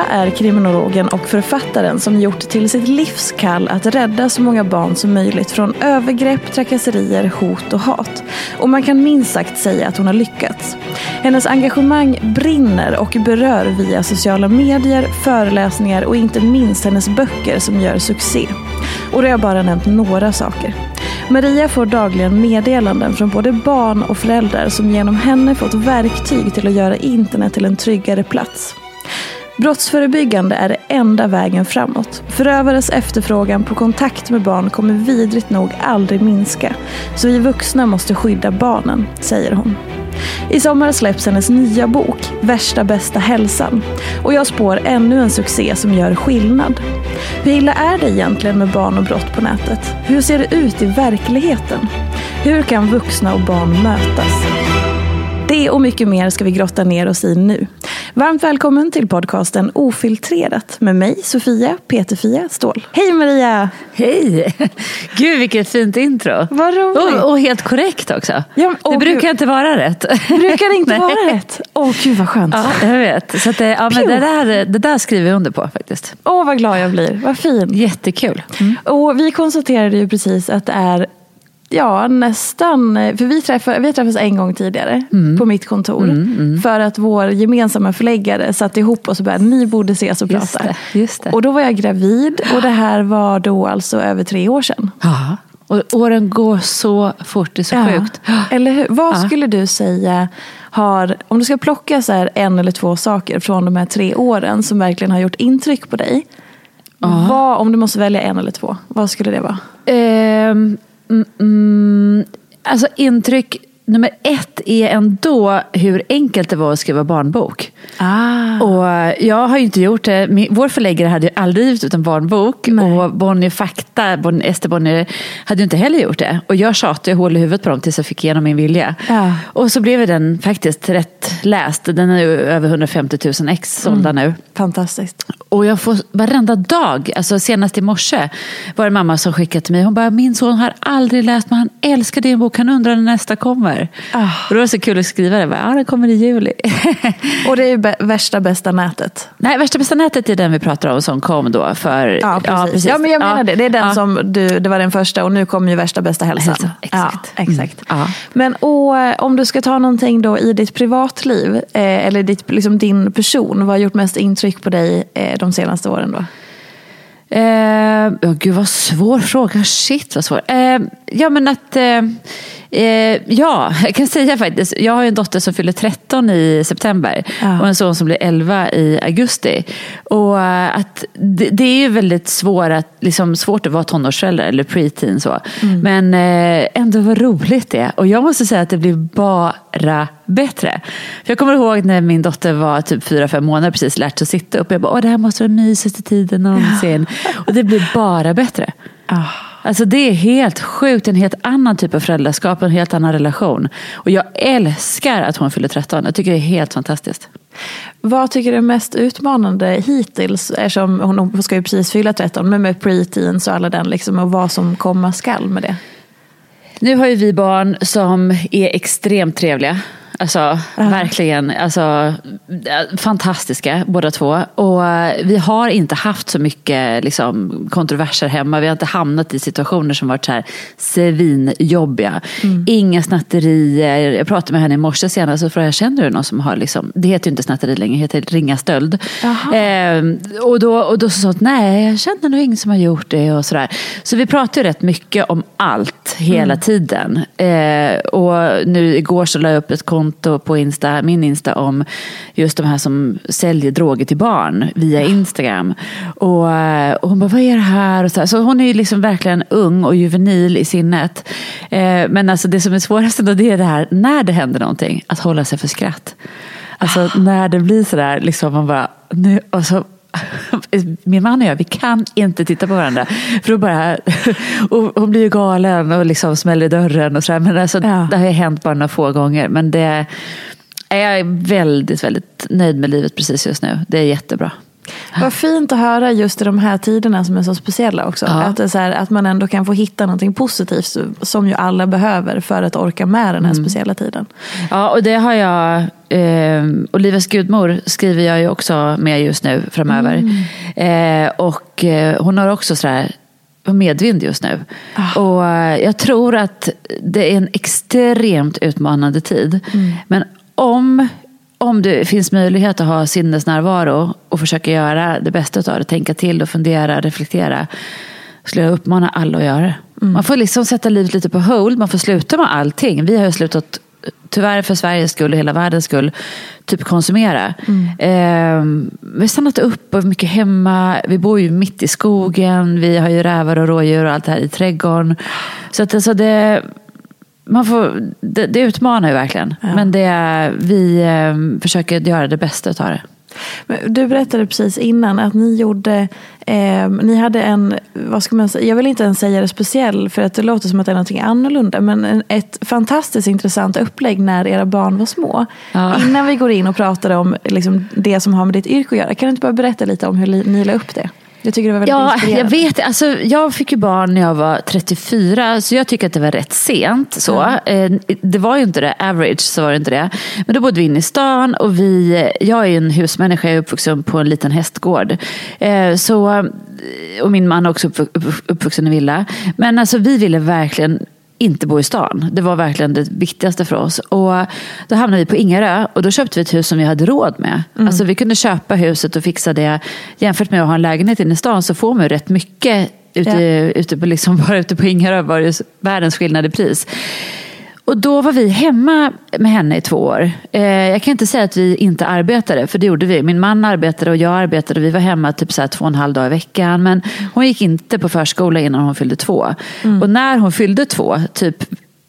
Maria är kriminologen och författaren som gjort till sitt livskall att rädda så många barn som möjligt från övergrepp, trakasserier, hot och hat. Och man kan minst sagt säga att hon har lyckats. Hennes engagemang brinner och berör via sociala medier, föreläsningar och inte minst hennes böcker som gör succé. Och det har jag bara nämnt några saker. Maria får dagligen meddelanden från både barn och föräldrar som genom henne fått verktyg till att göra internet till en tryggare plats. Brottsförebyggande är det enda vägen framåt. Förövares efterfrågan på kontakt med barn kommer vidrigt nog aldrig minska. Så vi vuxna måste skydda barnen, säger hon. I sommar släpps hennes nya bok, Värsta bästa hälsan. Och jag spår ännu en succé som gör skillnad. Hur illa är det egentligen med barn och brott på nätet? Hur ser det ut i verkligheten? Hur kan vuxna och barn mötas? Det och mycket mer ska vi grotta ner oss i nu. Varmt välkommen till podcasten Ofiltrerat med mig, Sofia Peterfia Ståhl. Hej Maria! Hej! Gud vilket fint intro. Vad roligt. Och, och helt korrekt också. Ja, det brukar gud. inte vara rätt. Brukar inte vara rätt? Åh gud vad skönt. Ja, jag vet. Så att, det- ja, men det, där, det där skriver jag under på faktiskt. Åh vad glad jag blir, vad fin. Jättekul. Och vi konstaterade ju precis att det är Ja, nästan. För vi, träffade, vi träffades en gång tidigare Mm. på mitt kontor. För att vår gemensamma förläggare satte ihop oss och bara, ni borde ses och Just prata. det, just det. Och då var jag gravid och det här var då alltså över tre år sedan. Ja. Och åren går så fort, det är så sjukt. Eller hur? Vad Ja. skulle du säga har, om du ska plocka så här en eller två saker från de här tre åren som verkligen har gjort intryck på dig. Vad, om du måste välja en eller två, vad skulle det vara? Ehm, mm, mm, alltså intryck nummer ett är ändå hur enkelt det var att skriva barnbok. Ah. Och jag har ju inte gjort det. Vår förläggare hade ju aldrig givit ut en barnbok. Nej. Och Bonnier Fakta, Ester Bonnier, hade ju inte heller gjort det. Och jag tjatade hål i huvudet på dem tills jag fick igenom min vilja. Ja. Och så blev den faktiskt rätt läst. Den är ju över 150 000 ex sålda nu. Fantastiskt. Och jag får varenda dag, alltså senast i morse var det mamma som skickade till mig. Hon bara, min son har aldrig läst men han älskar din bok. Han undrar när nästa kommer. Ah. Och det var så kul att skriva det. Ja, den kommer i juli. Och det är ju värsta bästa nätet. Nej, Värsta bästa nätet är den vi pratar om som kom då för... Ja, precis. Ja, men jag menar Ja. det. Det är den Ja. som du, det var den första och nu kommer ju värsta bästa hälsan. Hälsa, exakt. Ja, exakt. Mm. Ja. Men och, eh, om du ska ta någonting då i ditt privatliv, eh, eller ditt, liksom din person, vad har gjort mest intryck på dig eh, de senaste åren då? Eh, oh, gud vad svår fråga. Shit vad svår. Eh, ja, men att... Eh, Eh, ja, jag kan säga faktiskt. Jag har en dotter som fyller 13 i september ja. och en son som blir 11 i augusti. Och eh, att det, det är ju väldigt svår att, liksom, svårt att vara tonårsförälder eller preteen. Så. Mm. Men eh, ändå vad roligt det är. Och jag måste säga att det blir bara bättre. För jag kommer ihåg när min dotter var typ 4-5 månader precis lärt sig att sitta upp. Jag bara, Åh, det här måste vara mysigaste tiden någonsin. Ja. Och det blir bara bättre. Oh. Alltså det är helt sjukt, en helt annan typ av föräldraskap, en helt annan relation. Och jag älskar att hon fyller 13, jag tycker det är helt fantastiskt. Vad tycker du är mest utmanande hittills? Eftersom hon ska ju precis fylla 13, men med preteens och alla den, liksom, och vad som komma skall med det. Nu har ju vi barn som är extremt trevliga. Alltså uh. verkligen, alltså, fantastiska båda två. Och eh, vi har inte haft så mycket liksom, kontroverser hemma. Vi har inte hamnat i situationer som varit så här svinjobbiga. Mm. Inga snatterier. Jag pratade med henne i morse senast och frågade, känner du någon som har, liksom, det heter ju inte snatteri längre, det heter ringa stöld. Eh, och då, och då sa hon, nej jag känner nog ingen som har gjort det. Och så, där. så vi pratar ju rätt mycket om allt hela mm. tiden. Eh, och nu igår så la jag upp ett konto konto på Insta, min Insta om just de här som säljer droger till barn via Instagram. Och, och hon bara, vad är det här? Och så, så hon är ju liksom verkligen ung och juvenil i sinnet. Eh, men alltså det som är svårast då det är det här när det händer någonting, att hålla sig för skratt. Alltså ah. när det blir sådär, liksom man bara, nu, och så min man och jag, vi kan inte titta på varandra. För då bara, och hon blir ju galen och liksom smäller i dörren och sådär. Men alltså, ja. det har ju hänt bara några få gånger. Men det, jag är väldigt, väldigt nöjd med livet precis just nu. Det är jättebra. Vad fint att höra just i de här tiderna som är så speciella också. Ja. Att, det är så här, att man ändå kan få hitta någonting positivt som ju alla behöver för att orka med den här mm. speciella tiden. Ja, och det har jag eh, Olivias gudmor skriver jag ju också med just nu framöver. Mm. Eh, och eh, hon har också sådär medvind just nu. Ah. Och eh, jag tror att det är en extremt utmanande tid. Mm. Men om om det finns möjlighet att ha sinnesnärvaro och försöka göra det bästa av det, tänka till och fundera, reflektera, skulle jag uppmana alla att göra det. Mm. Man får liksom sätta livet lite på hold, man får sluta med allting. Vi har ju slutat, tyvärr för Sveriges skull och hela världens skull, typ konsumera. Mm. Eh, vi har stannat upp och mycket hemma. Vi bor ju mitt i skogen. Vi har ju rävar och rådjur och allt det här i trädgården. Så att alltså det, man får, det, det utmanar ju verkligen. Ja. Men det, vi eh, försöker göra det bästa av det. Du berättade precis innan att ni gjorde, eh, ni hade en, vad ska man säga, jag vill inte ens säga det speciell för att det låter som att det är någonting annorlunda, men ett fantastiskt intressant upplägg när era barn var små. Ja. Innan vi går in och pratar om liksom, det som har med ditt yrke att göra, kan du inte bara berätta lite om hur ni la upp det? Jag tycker det var väldigt ja, Jag vet, alltså, jag fick ju barn när jag var 34 så jag tycker att det var rätt sent. Så. Mm. Det var ju inte det, average så var det inte det. Men då bodde vi inne i stan och vi, jag är en husmänniska, jag är uppvuxen på en liten hästgård. Eh, så, och min man är också uppvuxen i villa. Men alltså vi ville verkligen inte bo i stan. Det var verkligen det viktigaste för oss. Och då hamnade vi på Ingarö och då köpte vi ett hus som vi hade råd med. Mm. Alltså vi kunde köpa huset och fixa det. Jämfört med att ha en lägenhet inne i stan så får man rätt mycket ute, ja. ute på, liksom, bara ute på Ingarö var det världens skillnad i pris. Och då var vi hemma med henne i två år. Eh, jag kan inte säga att vi inte arbetade, för det gjorde vi. Min man arbetade och jag arbetade. Vi var hemma typ så två och en halv dag i veckan. Men hon gick inte på förskola innan hon fyllde två. Mm. Och när hon fyllde två, typ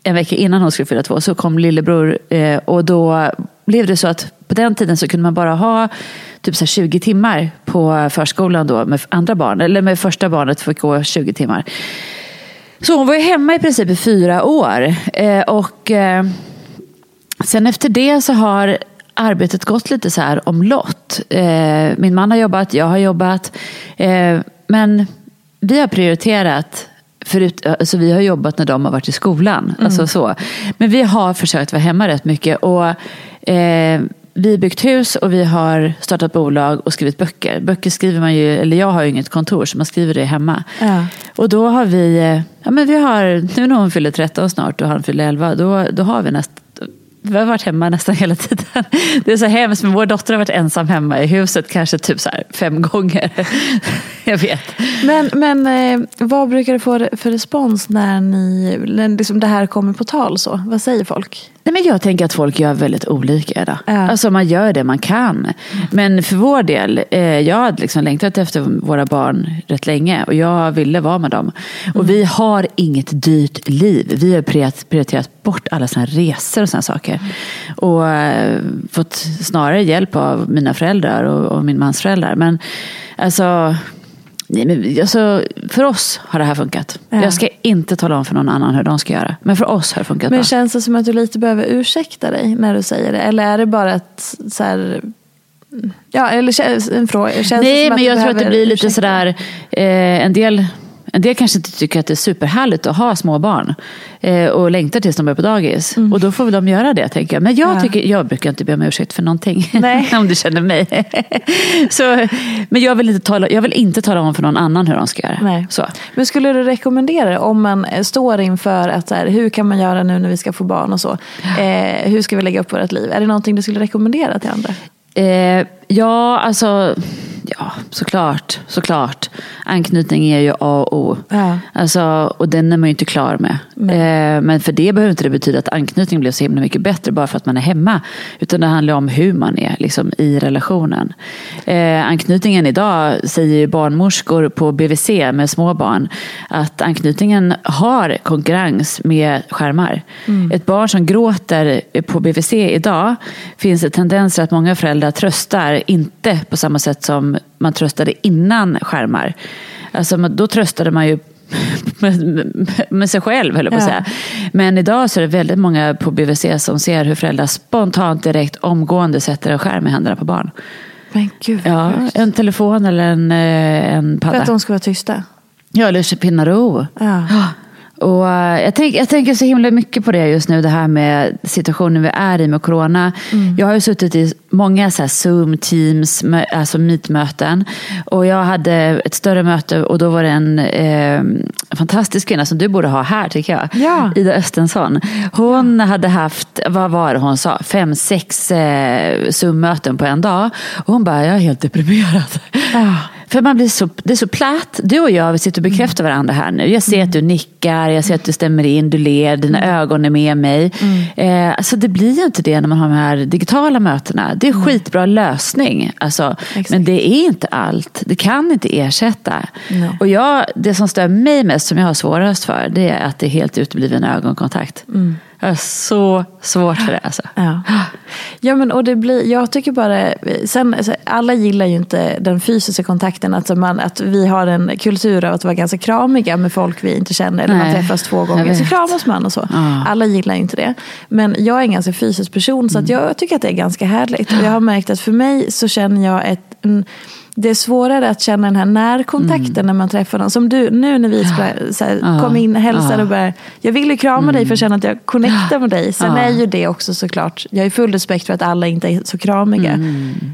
en vecka innan hon skulle fylla två, så kom lillebror. Eh, och då blev det så att på den tiden så kunde man bara ha typ så 20 timmar på förskolan då med andra barn. Eller med första barnet fick gå 20 timmar. Så hon var ju hemma i princip i fyra år. Eh, och eh, sen efter det så har arbetet gått lite så här omlott. Eh, min man har jobbat, jag har jobbat. Eh, men vi har prioriterat Förut, alltså vi har jobbat när de har varit i skolan. Mm. Alltså så. Men vi har försökt vara hemma rätt mycket. Och, eh, vi har byggt hus och vi har startat bolag och skrivit böcker. Böcker skriver man ju, eller jag har ju inget kontor så man skriver det hemma. Ja. Och då har vi, eh, ja men vi har, nu när hon fyller 13 snart och han fyller 11, då, då har vi nästan vi har varit hemma nästan hela tiden. Det är så hemskt, men vår dotter har varit ensam hemma i huset kanske typ så fem gånger. jag vet. Men, men eh, vad brukar du få för respons när, ni, när liksom det här kommer på tal? så? Vad säger folk? Nej, men jag tänker att folk gör väldigt olika idag. Ja. Alltså man gör det man kan. Men för vår del, eh, jag hade liksom längtat efter våra barn rätt länge och jag ville vara med dem. Och vi har inget dyrt liv. Vi har prioriterat bort alla här resor och såna saker. Och eh, fått snarare hjälp av mina föräldrar och, och min mans föräldrar. Men alltså, nej, men, alltså, för oss har det här funkat. Ja. Jag ska inte tala om för någon annan hur de ska göra. Men för oss har det funkat Men bra. känns det som att du lite behöver ursäkta dig när du säger det? Eller är det bara ett så här... Ja, eller en fråga. Känns Nej, men jag tror att det blir lite ursäkta? sådär, eh, en del en del kanske inte tycker att det är superhärligt att ha små barn eh, och längtar tills de är på dagis. Och då får väl de göra det, tänker jag. Men jag, Mm. Ja. tycker, jag brukar inte be om ursäkt för någonting, om du känner mig. så, men jag vill, inte tala, jag vill inte tala om för någon annan hur de ska göra. Nej. Så. Men skulle du rekommendera om man eh, står inför att så här, hur kan man göra nu när vi ska få barn och så? Eh, hur ska vi lägga upp vårt liv? Är det någonting du skulle rekommendera till andra? Eh, ja, alltså, ja, såklart, såklart. Anknytning är ju A och O. Ja. Alltså, och den är man ju inte klar med. Eh, men för det behöver inte det betyda att anknytning blir så himla mycket bättre bara för att man är hemma. Utan det handlar om hur man är liksom, i relationen. Eh, anknytningen idag säger ju barnmorskor på BVC med små barn att anknytningen har konkurrens med skärmar. Ett barn som gråter på BVC idag finns det tendenser att många föräldrar tröstar inte på samma sätt som man tröstade innan skärmar. Alltså, då tröstade man ju med, med, sig själv, höll jag på att Ja. säga. Men idag så är det väldigt många på BVC som ser hur föräldrar spontant, direkt, omgående sätter en skärm i händerna på barn. Men gud Ja, en telefon eller en, eh, en För att padda. de ska vara tysta? Ja, eller pinna ro. Ja. Och eh, jag, tänk, jag tänker så himla mycket på det just nu, det här med situationen vi är i med corona. Jag har ju suttit i många så Zoom, Teams, alltså meetmöten. Och jag hade ett större möte och då var det en eh, fantastisk kvinna som du borde ha här tycker jag. Ja. Ida Östensson. Hon hade haft, vad var det hon sa, fem, sex eh, Zoom-möten på en dag. Och hon bara, jag är helt deprimerad. För man blir så, det är så platt. Du och jag vi sitter och bekräftar varandra här nu. Jag ser att du nickar, jag ser att du stämmer in, du ler, dina ögon är med mig. Eh, alltså det blir ju inte det när man har de här digitala mötena. Det är en skitbra lösning. Alltså, men det är inte allt. Det kan inte ersätta. Och jag, det som stör mig mest, som jag har svårast för, det är att det är helt utebliven ögonkontakt. Jag har så svårt för det. Alltså. Ja. ja men och det blir, jag tycker bara, sen, alltså, alla gillar ju inte den fysiska kontakten, alltså man, att vi har en kultur av att vara ganska kramiga med folk vi inte känner, eller man träffas två jag gånger så kramas man och så. Ja. Alla gillar inte det. Men jag är en ganska fysisk person så att Mm. jag tycker att det är ganska härligt. Och jag har märkt att för mig så känner jag ett en, det är svårare att känna den här närkontakten när man träffar någon. Som du, nu när vi spra- så här, Mm. Ja. kom in och hälsade Ja. Mm. och började, jag vill ju krama dig för att känna att jag connectar med dig. Sen Ja. är ju det också såklart, jag har full respekt för att alla inte är så kramiga.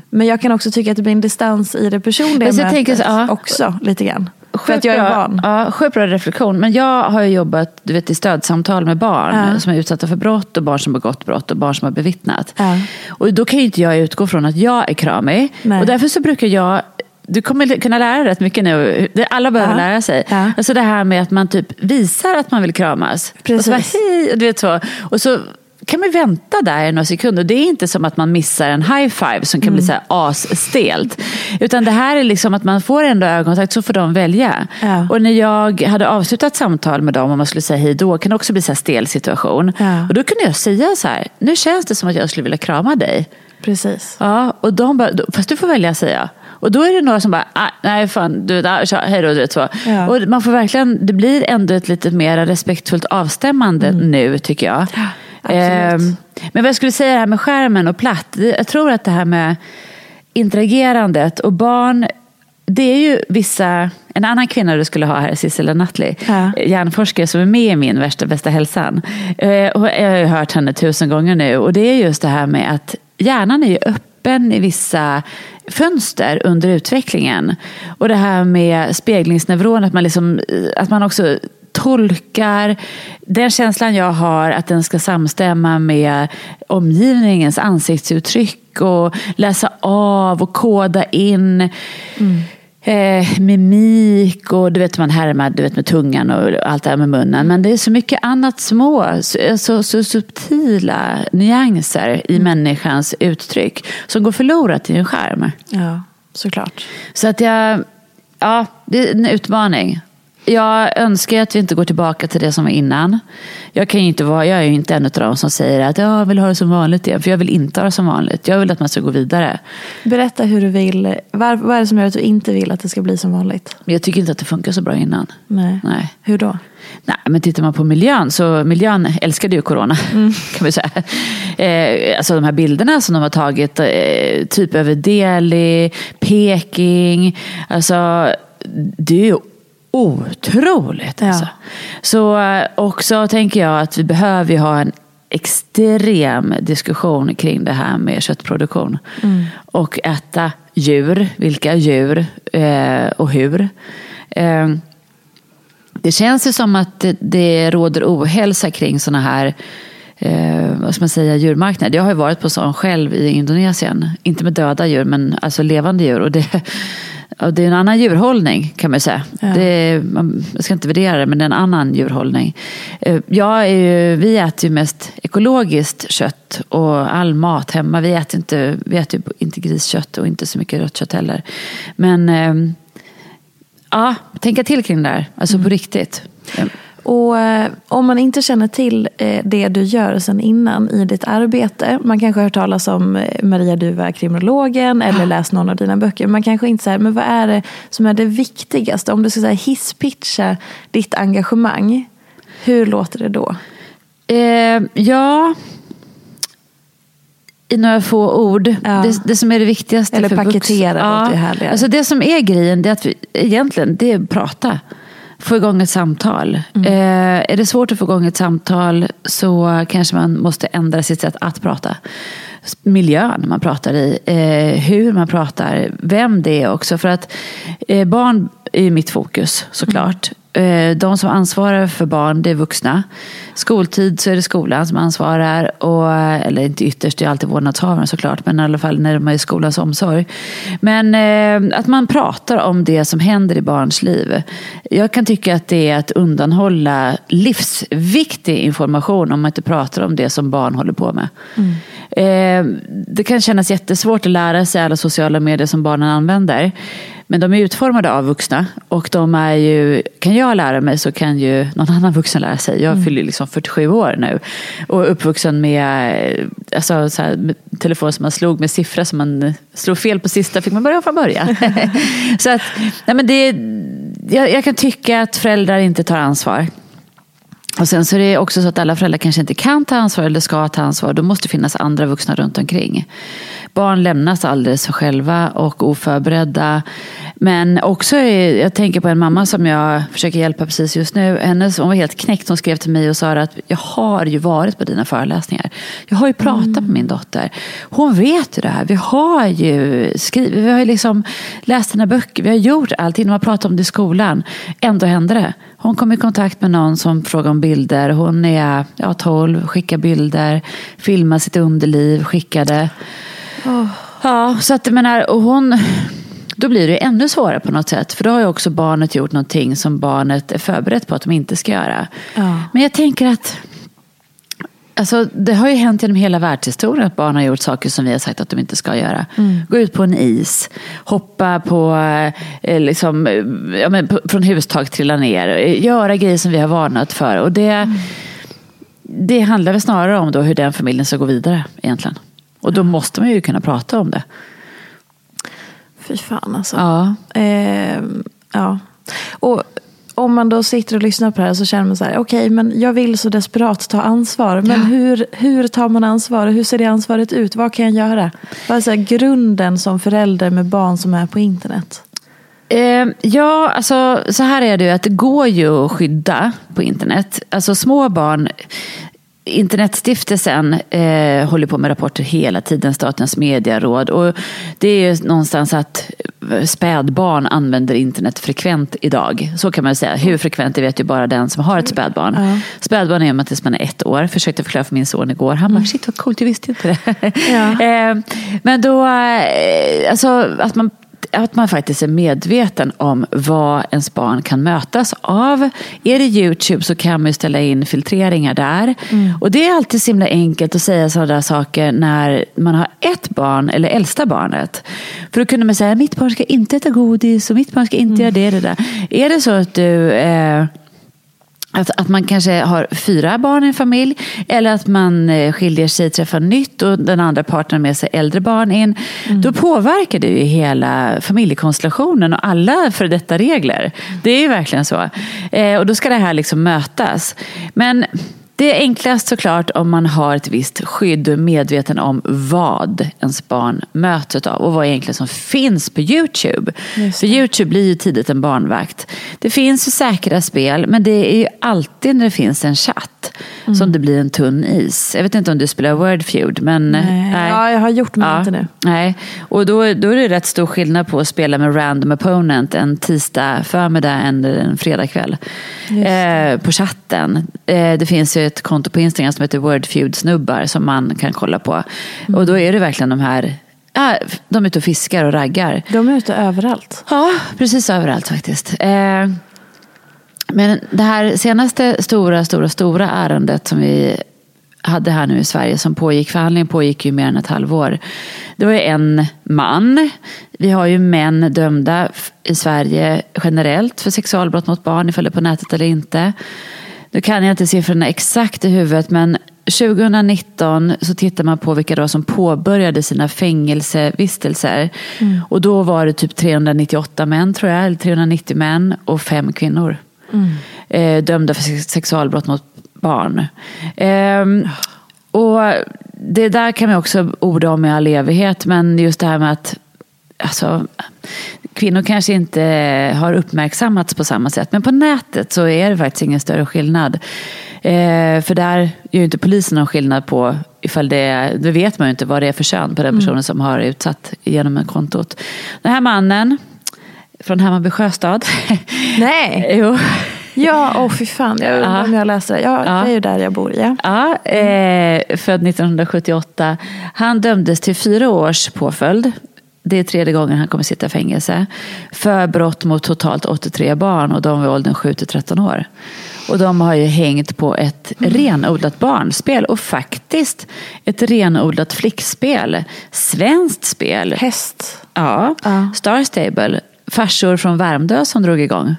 Men jag kan också tycka att det blir en distans i det personliga Mm. Mötet tänker så, ja. också lite grann. För Sjukt att jag är van. Ja, sjukt bra reflektion. Men jag har ju jobbat du vet, i stödsamtal med barn Ja. som är utsatta för brott och barn som har begått brott och barn som har bevittnat. Ja. Och då kan ju inte jag utgå från att jag är kramig. Nej. Och därför så brukar jag du kommer kunna lära dig rätt mycket nu. Alla behöver Ja. lära sig. Ja. Alltså det här med att man typ visar att man vill kramas. Precis. Och så, bara, hej, du vet så. Och så kan man vänta där i några sekunder. Det är inte som att man missar en high five som kan bli Mm. så här asstelt. Utan det här är liksom att man får ändå ögonkontakt så får de välja. Ja. Och när jag hade avslutat samtal med dem och man skulle säga hej då kan det också bli så här stel situation. Ja. Och då kunde jag säga så här, nu känns det som att jag skulle vilja krama dig. Precis. Ja, och de bara, fast du får välja säger jag. Och då är det några som bara, "Ah, nej fan, du ah, tja, hej då, du vet så. Ja. Och man får verkligen, det blir ändå ett lite mer respektfullt avstämmande nu tycker jag. Ehm, men vad jag skulle säga det här med skärmen och platt. Jag tror att det här med interagerandet och barn, det är ju vissa, en annan kvinna du skulle ha här, Sissela Nattli, Ja. hjärnforskare som är med i min värsta bästa hälsan. Eh, och jag har ju hört henne tusen gånger nu och det är just det här med att hjärnan är ju öppen i vissa fönster under utvecklingen. Och det här med speglingsneuron, att man, liksom, eh, att man också tolkar den känslan jag har att den ska samstämma med omgivningens ansiktsuttryck och läsa av och koda in. eh, mimik och du vet man härmar du vet, med tungan och allt det här med munnen. Men det är så mycket annat små, så, så, så subtila nyanser i människans uttryck som går förlorat i en skärm. Ja, såklart. Så att jag, ja, det är en utmaning. Jag önskar att vi inte går tillbaka till det som var innan. Jag, kan inte vara, jag är ju inte en av dem som säger att jag vill ha det som vanligt igen. För jag vill inte ha det som vanligt. Jag vill att man ska gå vidare. Berätta hur du vill. Var, vad är det som gör att du inte vill att det ska bli som vanligt? Jag tycker inte att det funkar så bra innan. Nej. Nej. Hur då? Nej, men tittar man på miljön så miljön älskade ju corona. kan vi säga. Eh, alltså de här bilderna som de har tagit, eh, typ över Delhi, Peking. Alltså det är ju otroligt. Ja. Alltså. Så eh, också tänker jag att vi behöver ha en extrem diskussion kring det här med köttproduktion. Och äta djur, vilka djur eh, och hur. Eh, det känns ju som att det, det råder ohälsa kring sådana här eh, vad ska man säga, djurmarknader. Jag har ju varit på sån själv i Indonesien. Inte med döda djur, men alltså levande djur. Och det, ja, det är en annan djurhållning kan man säga. Ja. Det man, jag ska inte värdera det, men det är en annan djurhållning. Eh, jag ju, vi äter ju mest ekologiskt kött och all mat hemma. Vi äter, inte, vi äter inte griskött och inte så mycket rött kött heller. Men eh, ja, tänka till kring det där. Alltså på riktigt. Och eh, om man inte känner till eh, det du gör sen innan i ditt arbete. Man kanske har hört talas om eh, Maria Duva, kriminologen eller läst någon av dina böcker. Man kanske inte säger, men vad är det som är det viktigaste? Om du ska säga hisspitcha ditt engagemang. Hur låter det då? Eh, ja, i några få ord. Ja. Det, det som är det viktigaste Eller för paketera vuxna. låter ju härligare. Alltså det som är grejen, det är att vi, egentligen, det är prata. Få igång ett samtal. Mm. Eh, är det svårt att få igång ett samtal så kanske man måste ändra sitt sätt att prata. Miljön man pratar i, eh, hur man pratar, vem det är också. För att eh, barn är ju mitt fokus såklart. Eh, De som ansvarar för barn, det är vuxna. Skoltid så är det skolan som ansvarar. Och, eller inte ytterst, det är alltid vårdnadshavaren såklart. Men i alla fall när de är i skolans omsorg. Men eh, att man pratar om det som händer i barns liv. Jag kan tycka att det är att undanhålla livsviktig information om man inte pratar om det som barn håller på med. Eh, det kan kännas jättesvårt att lära sig alla sociala medier som barnen använder. Men de är utformade av vuxna och de är ju, kan jag lära mig så kan ju någon annan vuxen lära sig. Jag fyller liksom 47 år nu och är uppvuxen med, alltså, så här, med telefon som man slog med siffror som man slog fel på sista fick man börja från början. så att, nej men det, jag, jag kan tycka att föräldrar inte tar ansvar. Och sen så är det också så att alla föräldrar kanske inte kan ta ansvar eller ska ta ansvar. Då måste det finnas andra vuxna runt omkring. Barn lämnas alldeles för själva och oförberedda. Men också, är- jag tänker på en mamma som jag försöker hjälpa precis just nu. Hennes, hon var helt knäckt. Hon skrev till mig och sa att jag har ju varit på dina föreläsningar. Jag har ju pratat med min dotter. Hon vet ju det här. Vi har ju skrivit, vi har ju liksom läst dina böcker. Vi har gjort allting. De har pratat om det i skolan. Ändå hände det. Hon kom i kontakt med någon som frågade om bilder. Hon är ja, 12, skickar bilder, filmar sitt underliv, skickade. Ja, så att menar, och hon, då blir det ännu svårare på något sätt. För då har ju också barnet gjort någonting som barnet är förberett på att de inte ska göra. Ja. Men jag tänker att Alltså, det har ju hänt genom hela världshistorien att barn har gjort saker som vi har sagt att de inte ska göra. Gå ut på en is, hoppa på, eh, liksom, eh, ja, men, på, från hustak, trilla ner. eh, Göra grejer som vi har varnat för. Och det, det handlar väl snarare om då hur den familjen ska gå vidare egentligen. Och då måste man ju kunna prata om det. Fy fan alltså. Ja. Ehm, ja. Och om man då sitter och lyssnar på det här så känner man så här, okej men jag vill så desperat ta ansvar. Men Ja. hur, hur tar man ansvar? Hur ser det ansvaret ut? Vad kan jag göra? Vad är så här, grunden som förälder med barn som är på internet? Eh, ja, alltså så här är det ju att det går ju att skydda på internet. Alltså små barn, Internetstiftelsen eh, håller på med rapporter hela tiden, Statens medieråd. Och det är ju någonstans att spädbarn använder internet frekvent idag. Så kan man säga. Hur frekvent det vet ju bara den som har ett spädbarn. Ja. Spädbarn är man tills man är ett år. Försökte förklara för min son igår. Han bara, shit vad coolt, jag visste inte det. Ja. Eh, Men då, eh, alltså att man att man faktiskt är medveten om vad ens barn kan mötas av. Är det YouTube så kan man ju ställa in filtreringar där. Mm. Och det är alltid så himla enkelt att säga sådana saker när man har ett barn eller äldsta barnet. För då kunde man säga, mitt barn ska inte äta godis och mitt barn ska inte mm. göra det, det där. Är det så att du eh, att, att man kanske har fyra barn i en familj eller att man eh, skiljer sig, träffar nytt och den andra partnern med sig äldre barn in. Mm. Då påverkar det ju hela familjekonstellationen och alla för detta regler. Det är ju verkligen så. Eh, och då ska det här liksom mötas. Men det är enklast såklart om man har ett visst skydd och är medveten om vad ens barn möts av och vad egentligen som finns på YouTube. För YouTube blir ju tidigt en barnvakt. Det finns ju säkra spel men det är ju alltid när det finns en chatt mm. som det blir en tunn is. Jag vet inte om du spelar Wordfeud men... Nej. nej. Ja, jag har gjort men ja, inte nu. Nej. Och då, då är det rätt stor skillnad på att spela med random opponent en tisdag förmiddag eller en fredagkväll. Eh, på chatten. Eh, det finns ju ett konto på Instagram som heter Wordfeud snubbar som man kan kolla på. Mm. Och då är det verkligen de här Ja, de är ute och fiskar och raggar. De är ute överallt. Ja, precis överallt faktiskt. Eh, men det här senaste stora, stora, stora ärendet som vi hade här nu i Sverige som pågick, förhandlingen pågick ju mer än ett halvår. Det var ju en man. Vi har ju män dömda i Sverige generellt för sexualbrott mot barn, ifall det är på nätet eller inte. Nu kan jag inte siffrorna exakt i huvudet men 2019 så tittar man på vilka då som påbörjade sina fängelsevistelser. Mm. Och då var det typ 398 män tror jag, eller 390 män och fem kvinnor. Mm. Eh, dömda för sexualbrott mot barn. Eh, och det där kan man också orda om i all evighet men just det här med att alltså, kvinnor kanske inte har uppmärksammats på samma sätt. Men på nätet så är det faktiskt ingen större skillnad. Eh, för där gör ju inte polisen någon skillnad på ifall det är, då vet man ju inte vad det är för kön på den mm. personen mm. som har utsatt genom kontot. Den här mannen från Hammarby sjöstad. Nej! jo. Ja, åh oh, fy fan. Jag undrar om jag läser det. Ja, ja, det är ju där jag bor. Ja, ja eh, född 1978. Han dömdes till fyra års påföljd det är tredje gången han kommer sitta i fängelse. För brott mot totalt 83 barn och de var i åldern 7 till 13 år. Och de har ju hängt på ett renodlat barnspel och faktiskt ett renodlat flickspel. Svenskt spel. Häst. Ja, ja. Star Stable. Farsor från Värmdö som drog igång.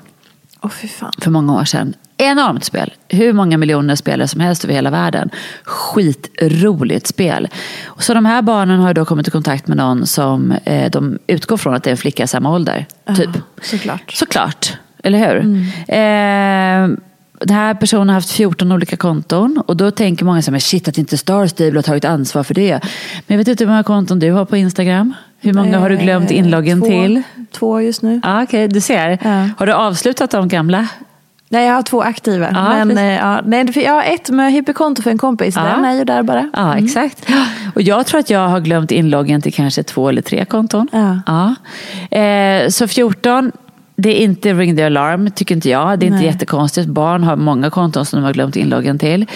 Oh, för många år sedan enormt spel. Hur många miljoner spelare som helst över hela världen. Skitroligt spel. Så de här barnen har då kommit i kontakt med någon som eh, de utgår från att det är en flicka i samma ålder. Typ. Ja, såklart. Såklart. Eller hur? Mm. Eh, den här personen har haft 14 olika konton och då tänker många så här, shit att inte Star Stable har tagit ansvar för det. Men jag vet inte hur många konton du har på Instagram? Hur många eh, har du glömt inloggen två, till? Två just nu. Ah, Okej, okay, du ser. Ja. Har du avslutat de gamla? Nej, jag har två aktiva. Ja, men, eh, ja, nej, jag har ett med hyperkonto för en kompis. Ja. Den är ju där bara. Ja, mm. exakt. Och jag tror att jag har glömt inloggen till kanske två eller tre konton. Ja. ja. Eh, så 14, det är inte ring the alarm, tycker inte jag. Det är nej. inte jättekonstigt. Barn har många konton som de har glömt inloggen till.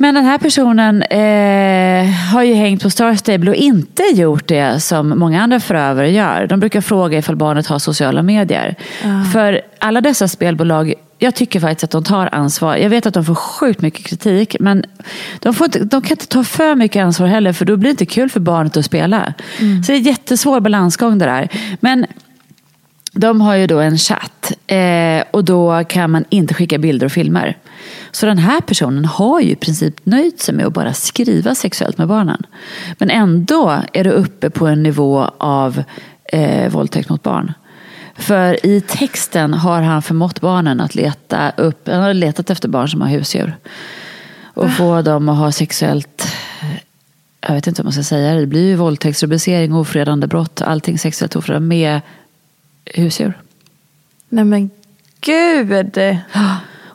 Men den här personen eh, har ju hängt på Star Stable och inte gjort det som många andra förövare gör. De brukar fråga ifall barnet har sociala medier. Uh. För alla dessa spelbolag, jag tycker faktiskt att de tar ansvar. Jag vet att de får sjukt mycket kritik, men de, får inte, de kan inte ta för mycket ansvar heller, för då blir det inte kul för barnet att spela. Mm. Så det är en jättesvår balansgång det där. Men de har ju då en chatt eh, och då kan man inte skicka bilder och filmer. Så den här personen har ju i princip nöjt sig med att bara skriva sexuellt med barnen. Men ändå är det uppe på en nivå av eh, våldtäkt mot barn. För i texten har han förmått barnen att leta upp, han har letat efter barn som har husdjur. Och få dem att ha sexuellt, jag vet inte vad man ska säga, det blir ju våldtäktsrubricering, ofredande brott, allting sexuellt ofredande med husdjur. Nej men gud!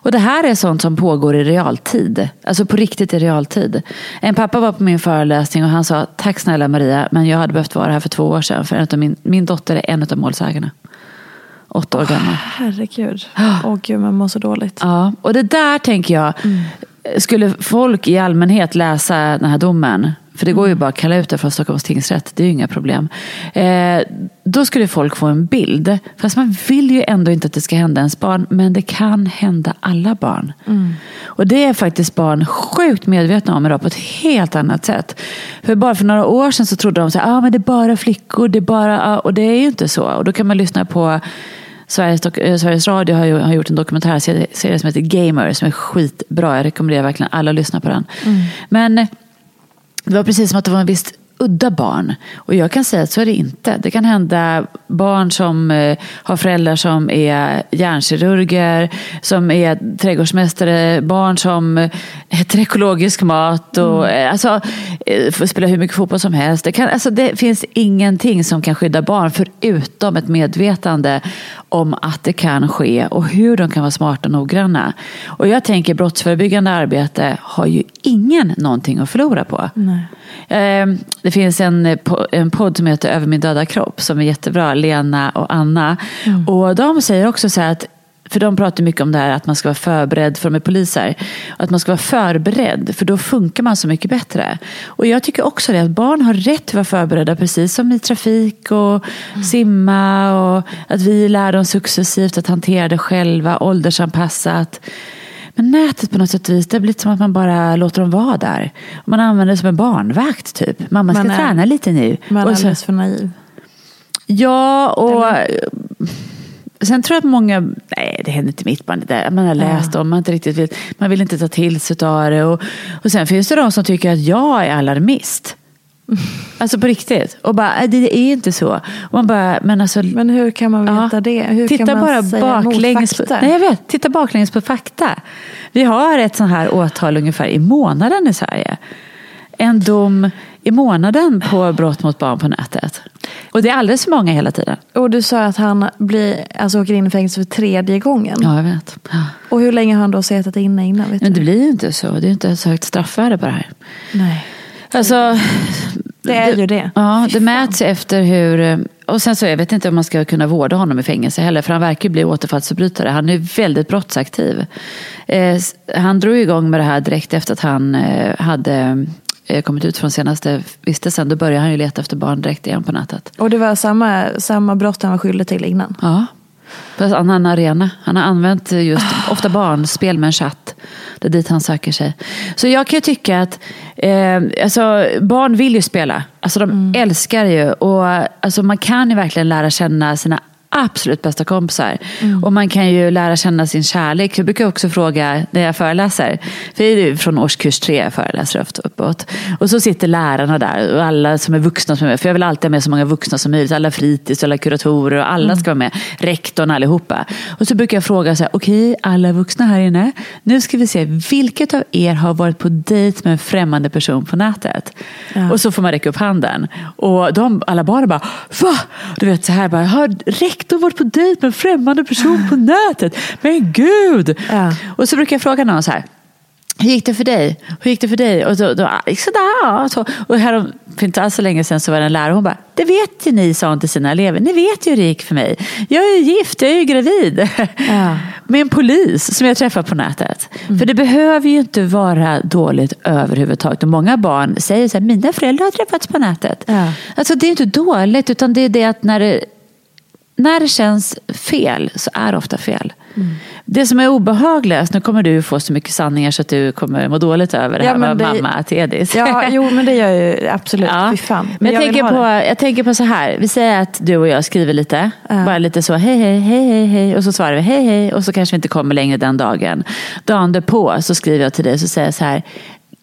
Och det här är sånt som pågår i realtid. Alltså på riktigt i realtid. En pappa var på min föreläsning och han sa Tack snälla Maria, men jag hade behövt vara här för två år sedan. För en av min, min dotter är en av målsägarna. Åtta år oh, gammal. Herregud. Åh oh, gud, man mår så dåligt. Ja, och det där tänker jag. Mm. Skulle folk i allmänhet läsa den här domen för det går ju bara att kalla ut det från Stockholms tingsrätt, det är ju inga problem. Eh, då skulle folk få en bild. Fast man vill ju ändå inte att det ska hända ens barn, men det kan hända alla barn. Och det är faktiskt barn sjukt medvetna om idag på ett helt annat sätt. För bara för några år sedan så trodde de att ah, men det är bara flickor, det är bara, och det är ju inte så. Och då kan man lyssna på Sveriges, dok- Sveriges Radio har, ju, har gjort en dokumentärserie som heter Gamer som är skitbra. Jag rekommenderar verkligen alla att lyssna på den. Men det var precis som att det var en viss udda barn. Och jag kan säga att så är det inte. Det kan hända barn som eh, har föräldrar som är hjärnkirurger, som är trädgårdsmästare, barn som eh, äter ekologisk mat och alltså, eh, får spela hur mycket fotboll som helst. Det, kan, alltså, det finns ingenting som kan skydda barn förutom ett medvetande om att det kan ske och hur de kan vara smarta och noggranna. Och jag tänker brottsförebyggande arbete har ju ingen någonting att förlora på. Eh, Det finns en, eh, en podd som heter Över min döda kropp som är jättebra, Lena och Anna. Och de säger också så här att för de pratar mycket om det här att man ska vara förberedd, för de är poliser. Att man ska vara förberedd, för då funkar man så mycket bättre. Och jag tycker också det, att barn har rätt att vara förberedda, precis som i trafik och simma. Och att vi lär dem successivt att hantera det själva, åldersanpassat. Men nätet på något sätt vis, det har blivit som att man bara låter dem vara där. Man använder det som en barnvakt typ. Mamma ska Man är- träna lite nu. Man är så- alldeles för naiv. Ja, och sen tror jag att många, nej det händer inte mitt barn, det där man har läst om, man inte riktigt vet, man vill inte ta till sig av det. Och, och sen finns det de som tycker att jag är alarmist. Alltså på riktigt. Och bara, "Nej, det är inte så. Och man bara, men alltså. Men hur kan man Ja. veta det? Hur titta bara baklänges på, nej, jag vet, titta baklänges på fakta. Vi har ett sånt här åtal ungefär i månaden i Sverige. En dom i månaden på brott mot barn på nätet. Och det är alldeles för många hela tiden. Och du sa att han blir, alltså, åker in i fängelse för tredje gången. Ja, jag vet. Ja. Och hur länge har han då suttit inne innan? Vet Men du? det blir ju inte så. Det är inte så högt straffvärde på det här. Nej. Alltså, Det är ju det. Ja, det mäts efter hur... Och sen så, jag vet inte om man ska kunna vårda honom i fängelse heller, för han verkar ju bli återfallsförbrytare. Han är väldigt brottsaktiv. Eh, han drog igång med det här direkt efter att han eh, hade kommit ut från senaste vistelsen. Då började han ju leta efter barn direkt igen på nätet. Och det var samma, samma brott han var skyldig till innan? Ja, på en annan arena. Han har använt just ofta barnspel med en chatt. Det är dit han söker sig. Så jag kan ju tycka att eh, alltså, barn vill ju spela. Alltså, de älskar ju. Och, alltså, man kan ju verkligen lära känna sina absolut bästa kompisar. Och man kan ju lära känna sin kärlek. Jag brukar också fråga när jag föreläser. För det är från årskurs tre jag föreläser uppåt. Och så sitter lärarna där och alla som är vuxna som är med. För jag vill alltid ha med så många vuxna som möjligt. Alla fritids, alla kuratorer och alla ska vara med. Rektorn allihopa. Och så brukar jag fråga så här. Okej, alla vuxna här inne. Nu ska vi se. Vilket av er har varit på dejt med en främmande person på nätet? Och så får man räcka upp handen. Och de, alla barnen bara, va? Du vet så här bara, har rektorn varit på dejt med en främmande person på nätet? Men gud! Ja. Och så brukar jag fråga någon så här. Hur gick det för dig? Hur gick det för dig? Och då, då gick sådär. Så. Och här, för inte alls så länge sedan så var det en lärare hon bara, det vet ju ni, sa hon till sina elever. Ni vet ju hur det gick för mig. Jag är ju gift, jag är ju gravid. Ja. Med en polis som jag träffar på nätet. För det behöver ju inte vara dåligt överhuvudtaget. Och många barn säger så här, mina föräldrar har träffats på nätet. Ja. Alltså det är inte dåligt, utan det är det att när det, när det känns fel så är det ofta fel. Det som är obehagligast, nu kommer du få så mycket sanningar så att du kommer må dåligt över det Ja, här med det- mamma till Edis. Ja, jo men det gör jag ju absolut. Ja. Fy fan. Men jag, vill tänker på, det. jag tänker på så här. Vi säger att du och jag skriver lite. Ja. Bara lite så hej, hej, hej, hej, hej. Och så svarar vi hej, hej. Och så kanske vi inte kommer längre den dagen. Dagen därpå så skriver jag till dig och säger jag så här.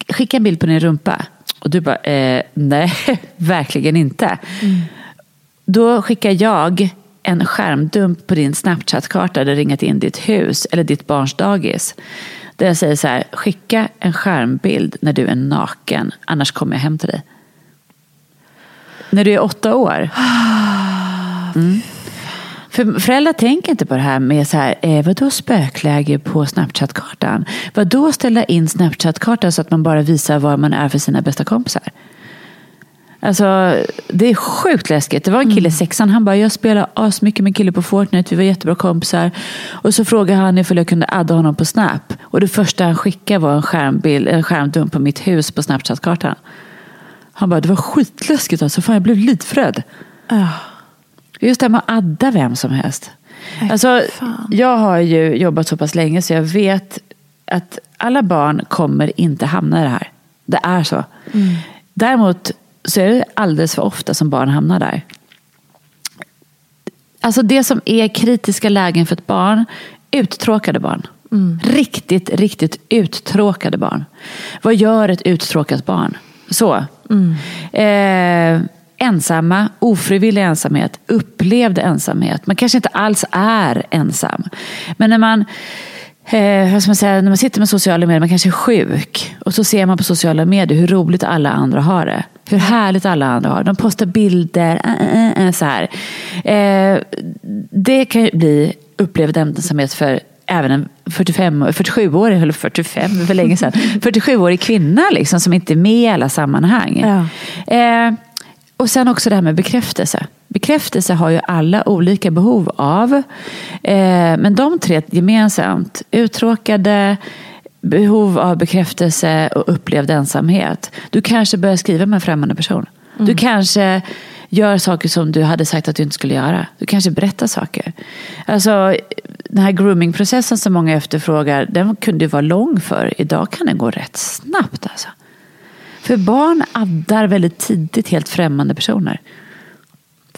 Skicka en bild på din rumpa. Och du bara, eh, nej, verkligen inte. Då skickar jag en skärmdump på din Snapchat-karta där ringat in ditt hus eller ditt barns dagis. Där jag säger så här, skicka en skärmbild när du är naken, annars kommer jag hem till dig. När du är åtta år. Mm. För föräldrar tänker inte på det här med så här, eh, vadå spökläge på Snapchat-kartan? Vadå ställa in Snapchat-kartan så att man bara visar vad man är för sina bästa kompisar? Alltså, det är sjukt läskigt. Det var en kille i sexan, han bara, jag spelar asmycket med en kille på Fortnite, vi var jättebra kompisar. Och så frågade han ifall jag kunde adda honom på Snap. Och det första han skickade var en skärmbild, en skärmdump på mitt hus på Snapchat-kartan. Han bara, det var skitläskigt alltså. Fan, jag blev livrädd. Ja. Just det här med att adda vem som helst. Alltså, jag har ju jobbat så pass länge så jag vet att alla barn kommer inte hamna i det här. Det är så. Däremot så är det alldeles för ofta som barn hamnar där. Alltså det som är kritiska lägen för ett barn, uttråkade barn. Riktigt, riktigt uttråkade barn. Vad gör ett uttråkat barn? Så. Eh, ensamma, ofrivillig ensamhet, upplevd ensamhet. Man kanske inte alls är ensam. Men när man, eh, man, säga, när man sitter med sociala medier, man kanske är sjuk. Och så ser man på sociala medier hur roligt alla andra har det. Hur härligt alla andra har det. De postar bilder, äh, äh, äh, så här. Eh, det kan ju bli upplevd ensamhet för även en 45, 47-årig, eller 45 för länge sedan, 47-årig kvinna liksom, som inte är med i alla sammanhang. Ja. Eh, och sen också det här med bekräftelse. Bekräftelse har ju alla olika behov av. Eh, men de tre gemensamt, uttråkade, behov av bekräftelse och upplevd ensamhet. Du kanske börjar skriva med en främmande person. Du kanske gör saker som du hade sagt att du inte skulle göra. Du kanske berättar saker. Alltså, den här groomingprocessen som många efterfrågar, den kunde ju vara lång för. Idag kan den gå rätt snabbt. Alltså. För barn addar väldigt tidigt helt främmande personer.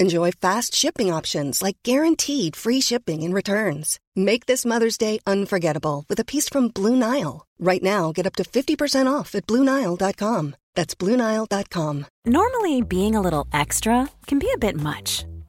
Enjoy fast shipping options like guaranteed free shipping and returns. Make this Mother's Day unforgettable with a piece from Blue Nile. Right now, get up to 50% off at BlueNile.com. That's BlueNile.com. Normally, being a little extra can be a bit much,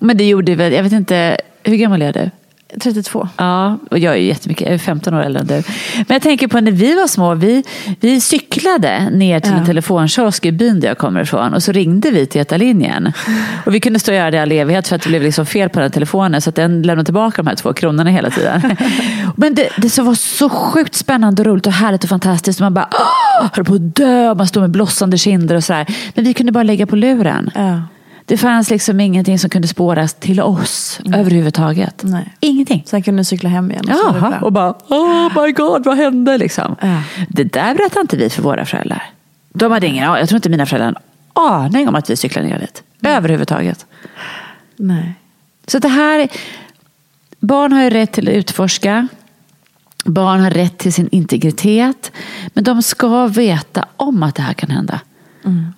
Men det gjorde väl, jag vet inte, hur gammal är du? 32. Ja, och jag är ju jättemycket, jag är 15 år äldre än du. Men jag tänker på när vi var små, vi, vi cyklade ner till en telefonkiosk i byn där jag kommer ifrån och så ringde vi till Etalinjen. Och vi kunde stå och göra det i all evighet för att det blev liksom fel på den telefonen så att den lämnade tillbaka de här två kronorna hela tiden. Men det, det så var så sjukt spännande och roligt och härligt och fantastiskt. Och man bara Åh! höll på att dö man stod med blossande kinder och sådär. Men vi kunde bara lägga på luren. Ja. Det fanns liksom ingenting som kunde spåras till oss överhuvudtaget. Nej. Ingenting. Sen kunde ni cykla hem igen. Och Jaha, och bara oh my god, vad hände liksom? Ja. Det där berättade inte vi för våra föräldrar. De hade ingen. Jag tror inte mina föräldrar hade en aning om att vi cyklade ner dit. Överhuvudtaget. Nej. Så det här, barn har ju rätt till att utforska. Barn har rätt till sin integritet. Men de ska veta om att det här kan hända.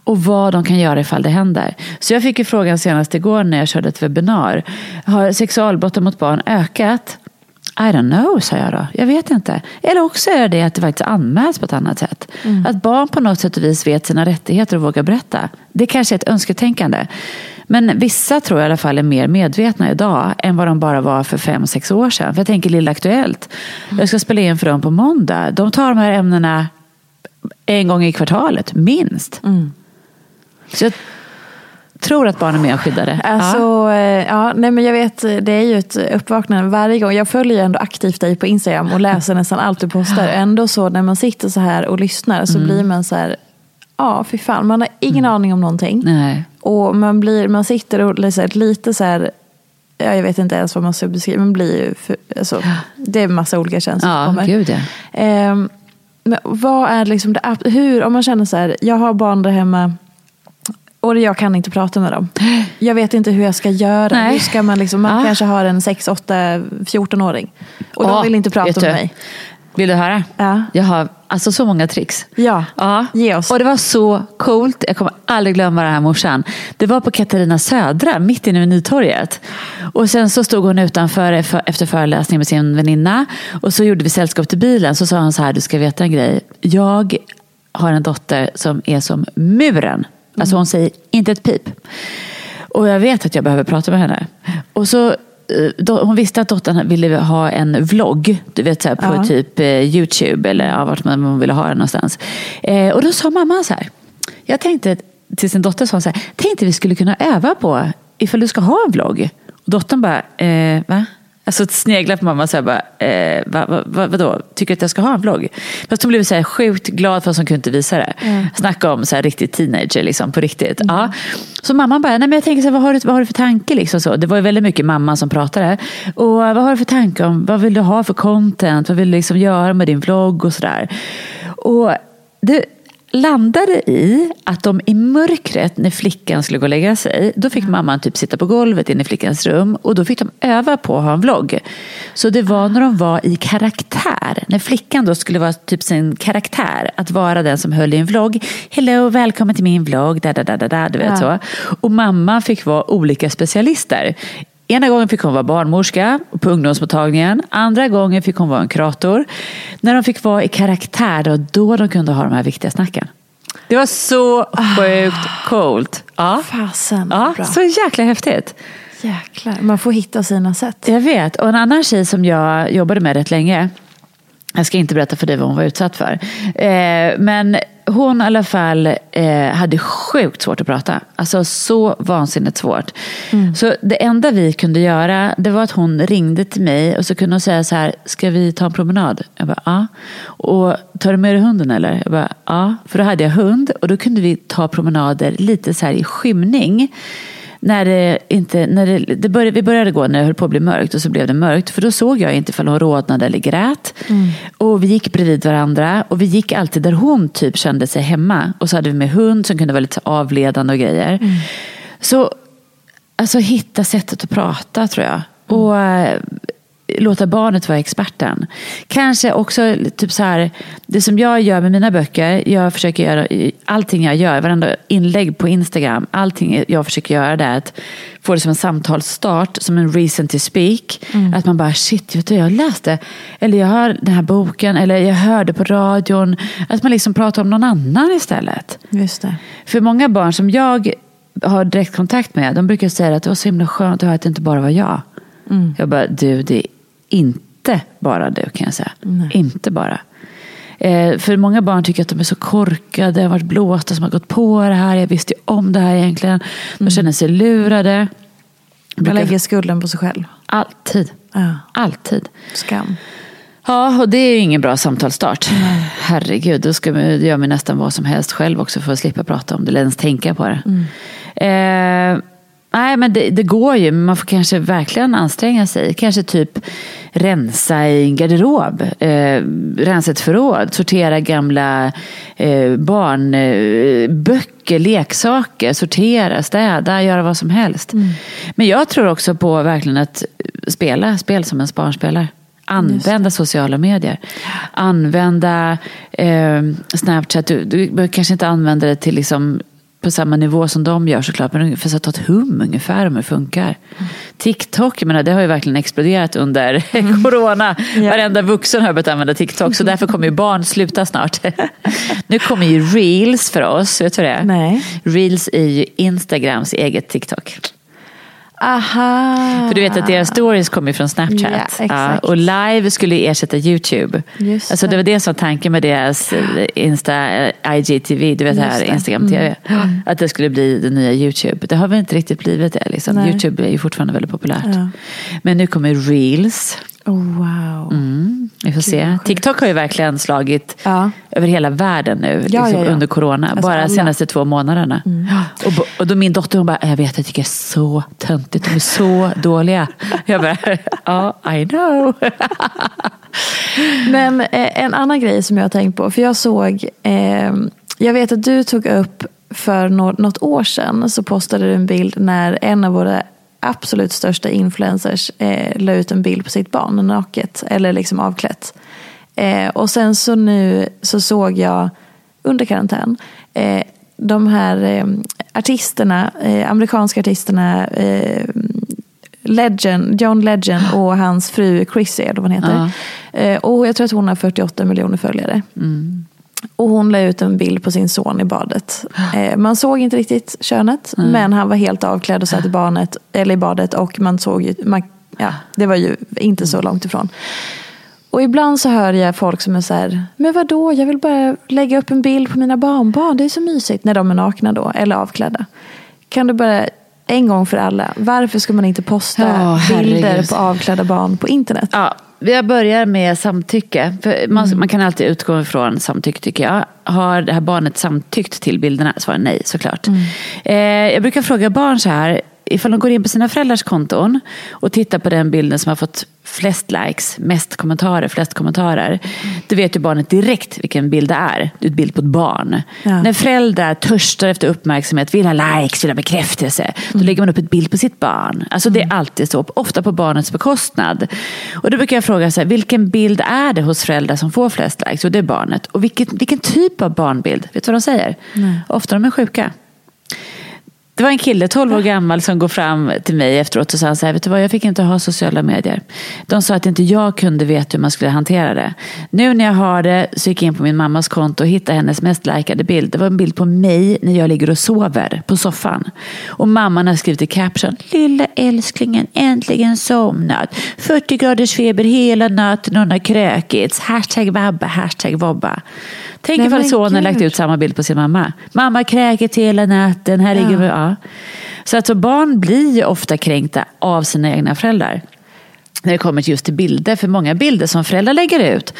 Och vad de kan göra ifall det händer. Så jag fick ju frågan senast igår när jag körde ett webbinar. Har sexualbrotten mot barn ökat? I don't know, sa jag då. Jag vet inte. Eller också är det att det faktiskt anmäls på ett annat sätt. Att barn på något sätt och vis vet sina rättigheter och vågar berätta. Det kanske är ett önsketänkande. Men vissa tror jag i alla fall är mer medvetna idag än vad de bara var för fem, sex år sedan. För jag tänker Lilla Aktuellt. Jag ska spela in för dem på måndag. De tar de här ämnena en gång i kvartalet, minst. Så jag tror att barn är mer skyddade. Alltså, ja. ja. ja, nej men jag vet, det är ju ett uppvaknande varje gång. Jag följer ju ändå aktivt dig på Instagram och läser nästan allt du postar. Ändå så när man sitter så här och lyssnar så blir man så här, ja fy fan, man har ingen aning om någonting. Nej. Och man, blir, man sitter och läser lite så här, ja, jag vet inte ens vad man ska beskriva, man blir ju, för, alltså, det är massa olika känslor som Ja, kommer. gud ja. Ehm, men vad är liksom det, hur, om man känner så här, jag har barn där hemma och jag kan inte prata med dem. Jag vet inte hur jag ska göra. Nej. Hur ska man liksom, man Ja. kanske har en 6, 8, 14-åring. Och de Ja, vill inte prata med mig. Vill du höra? Ja. Jag har alltså så många tricks. Ja, Ja. ge oss. Och det var så coolt. Jag kommer aldrig glömma det här morsan. Det var på Katarina Södra, mitt inne vid Nytorget. Och sen så stod hon utanför för- efter föreläsningen med sin väninna. Och så gjorde vi sällskap till bilen. Så sa hon så här, du ska veta en grej. Jag har en dotter som är som muren. Alltså hon säger inte ett pip. Och jag vet att jag behöver prata med henne. Och så hon visste att dottern ville ha en vlogg, du vet så här, på Ja. typ eh, Youtube eller ja, vart man ville ha den någonstans. Eh, och då sa mamma så här, jag tänkte till sin dotter, sa hon så här, tänkte vi skulle kunna öva på ifall du ska ha en vlogg. Och dottern bara, eh, va? Alltså sneglar på mamma och så bara, eh, va, va, va, vadå, tycker du att jag ska ha en vlogg? Fast hon blev så här sjukt glad fast hon kunde inte visa det. Snacka om så här riktigt teenager, liksom, på riktigt. Ja. Så mamma bara, nej men jag tänker så här, vad har du, vad har du för tanke? Liksom, så. Det var ju väldigt mycket mamma som pratade. Och vad har du för tanke om, vad vill du ha för content? Vad vill du liksom göra med din vlogg och sådär? Och det landade i att de i mörkret när flickan skulle gå och lägga sig, då fick mamman typ sitta på golvet inne i flickans rum och då fick de öva på att ha en vlogg. Så det var när de var i karaktär, när flickan då skulle vara typ sin karaktär, att vara den som höll i en vlogg. Hello, välkommen till min vlogg, da, da, da, da, da, du vet Ja. så. Och mamma fick vara olika specialister. Ena gången fick hon vara barnmorska på ungdomsmottagningen. Andra gången fick hon vara en kurator. När de fick vara i karaktär, då, då de kunde ha de här viktiga snacken. Det var så sjukt coolt. Ja, Fasen, ja bra. så jäkla häftigt. Jäklar, man får hitta sina sätt. Jag vet. Och en annan tjej som jag jobbade med rätt länge. Jag ska inte berätta för dig vad hon var utsatt för. Eh, men hon i alla fall eh, hade sjukt svårt att prata. Alltså så vansinnigt svårt. Så det enda vi kunde göra det var att hon ringde till mig och så kunde hon säga så här, ska vi ta en promenad? Jag bara, ja. Och tar du med dig hunden eller? Jag bara, ja. För då hade jag hund och då kunde vi ta promenader lite så här i skymning när det inte, när det, det började, vi började gå när det höll på att bli mörkt och så blev det mörkt. För då såg jag inte ifall hon rodnade eller grät. Och vi gick bredvid varandra och vi gick alltid där hon typ kände sig hemma. Och så hade vi med hund som kunde vara lite avledande och grejer. Så alltså hitta sättet att prata tror jag. Och eh, låta barnet vara experten. Kanske också typ så här, det som jag gör med mina böcker, jag försöker göra allting jag gör, varenda inlägg på Instagram, allting jag försöker göra det är att få det som en samtalsstart, som en reason to speak. Att man bara shit, vet du, jag läste, eller jag hör den här boken, eller jag hörde på radion. Att man liksom pratar om någon annan istället. Just det. För många barn som jag har direkt kontakt med, de brukar säga att det var så himla skönt att höra att det inte bara var jag. Jag bara, du, det inte bara du kan jag säga. Inte bara. Eh, för många barn tycker att de är så korkade, har varit blåsta som har gått på det här, jag visste ju om det här egentligen. De känner sig lurade. Man Brukar- lägger skulden på sig själv. Alltid. Ja. Alltid. Skam. Ja, och det är ju ingen bra samtalsstart. Herregud, då ska man, gör man nästan vad som helst själv också för att slippa prata om det eller ens tänka på det. Eh, nej, men det, det går ju, men man får kanske verkligen anstränga sig. Kanske typ rensa i en garderob, eh, rensa ett förråd, sortera gamla eh, barnböcker, eh, leksaker, sortera, städa, göra vad som helst. Men jag tror också på verkligen att spela spel som en barn spelar. Använda sociala medier. Använda eh, Snapchat. Du, du kanske inte använder det till liksom på samma nivå som de gör såklart. Men för att ta ett hum ungefär om hur det funkar. TikTok, jag menar, det har ju verkligen exploderat under corona. Ja. Varenda vuxen har börjat använda TikTok. Så därför kommer ju barn sluta snart. nu kommer ju reels för oss. Vet du det? Nej. Reels är ju Instagrams eget TikTok. Aha. För du vet att deras stories kommer från Snapchat. Ja, exakt. och live skulle ersätta YouTube. Just alltså det var det som var tanken med deras eh, Insta, eh, IGTV, du vet Just här det. Mm. Instagram TV. Att det skulle bli det nya YouTube. Det har väl inte riktigt blivit det. Liksom. YouTube är ju fortfarande väldigt populärt. Ja. Men nu kommer Reels. Oh, wow. Mm, vi får se. TikTok har ju verkligen slagit Ja. över hela världen nu Ja, liksom, ja, under corona. Alltså bara alla. senaste två månaderna. Ja. Och, och då min dotter hon bara, jag vet jag tycker det är så töntigt, de är så dåliga. Jag bara, ja I know. Men eh, en annan grej som jag har tänkt på, för jag såg, eh, jag vet att du tog upp för nå- något år sedan så postade du en bild när en av våra absolut största influencers eh, la ut en bild på sitt barn naket eller liksom avklätt. Eh, och sen så nu så såg jag under karantän eh, de här eh, artisterna, eh, amerikanska artisterna eh, Legend, John Legend och hans fru Chrissy, eller vad hon heter. Eh, och jag tror att hon har 48 miljoner följare. Och hon la ut en bild på sin son i badet. Eh, man såg inte riktigt könet, men han var helt avklädd och satt i, barnet, eller i badet och man såg ju, man, ja, det var ju inte så långt ifrån. Och ibland så hör jag folk som är så här, men vadå, jag vill bara lägga upp en bild på mina barnbarn, det är så mysigt när de är nakna då, eller avklädda. Kan du bara en gång för alla, varför ska man inte posta herregud. bilder på avklädda barn på internet? Ja, jag börjar med samtycke. Man, man kan alltid utgå ifrån samtycke tycker jag. Har det här barnet samtyckt till bilderna? Svarar nej såklart. Eh, jag brukar fråga barn så här. Ifall de går in på sina föräldrars konton och tittar på den bilden som har fått flest likes, mest kommentarer, flest kommentarer. Då vet ju barnet direkt vilken bild det är. Det är en bild på ett barn. Ja. När föräldrar törstar efter uppmärksamhet, vill ha likes, vill ha bekräftelse. Då lägger man upp ett bild på sitt barn. Alltså det är alltid så, ofta på barnets bekostnad. Och då brukar jag fråga, så här, vilken bild är det hos föräldrar som får flest likes? Och det är barnet. Och vilken, vilken typ av barnbild? Vet du vad de säger? Ofta de är sjuka. Det var en kille, 12 år gammal, som går fram till mig efteråt och sa så här, vet du vad, jag fick inte ha sociala medier. De sa att inte jag kunde veta hur man skulle hantera det. Nu när jag har det så gick jag in på min mammas konto och hittade hennes mest likade bild. Det var en bild på mig när jag ligger och sover på soffan. Och mamman har skrivit i caption, lilla älsklingen, äntligen somnat. 40 graders feber hela natten, hon har kräkits. Hashtag vabba, hashtag vobba. Tänk Nej, ifall sonen lagt ut samma bild på sin mamma. Mamma kräkit hela natten, här ligger vi. Ja. Så alltså barn blir ju ofta kränkta av sina egna föräldrar. När det kommer just till bilder, för många bilder som föräldrar lägger ut.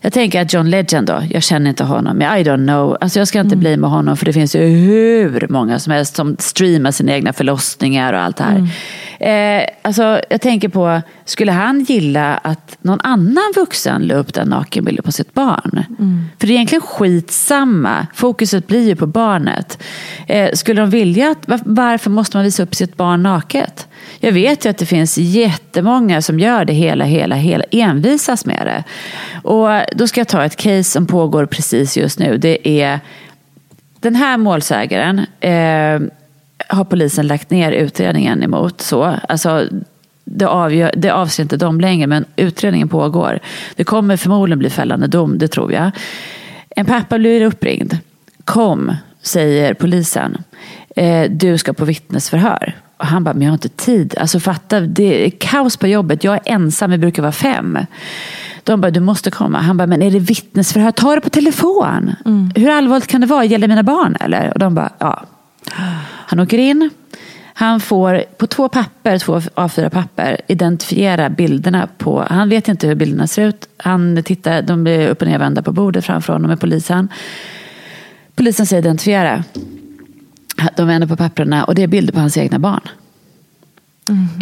Jag tänker att John Legend då, jag känner inte honom, men I don't know. Alltså jag ska inte Mm. bli med honom för det finns ju hur många som helst som streamar sina egna förlossningar och allt det här. Mm. Eh, alltså jag tänker på, skulle han gilla att någon annan vuxen la upp den nakenbilden på sitt barn? Mm. För det är egentligen skitsamma, fokuset blir ju på barnet. Eh, skulle de vilja att, var- varför måste man visa upp sitt barn naket? Jag vet ju att det finns jättemånga som gör det hela, hela, hela, envisas med det. Och då ska jag ta ett case som pågår precis just nu. Det är den här målsägaren eh, har polisen lagt ner utredningen emot. Så. Alltså, det, avgör, det avser inte dem längre, men utredningen pågår. Det kommer förmodligen bli fällande dom, det tror jag. En pappa blir uppringd. Kom, säger polisen. Eh, du ska på vittnesförhör. Och han bara, men jag har inte tid. Alltså fatta, det är kaos på jobbet. Jag är ensam, vi brukar vara fem. De bara, du måste komma. Han bara, men är det vittnesförhör? Ta det på telefon. Hur allvarligt kan det vara? Gäller mina barn eller? Och de bara, ja. Han åker in. Han får på två papper, två A4-papper, identifiera bilderna på... Han vet inte hur bilderna ser ut. Han tittar, de blir upp och nervända på bordet framför honom med polisen. Polisen säger identifiera. De vänder på papperna och det är bilder på hans egna barn.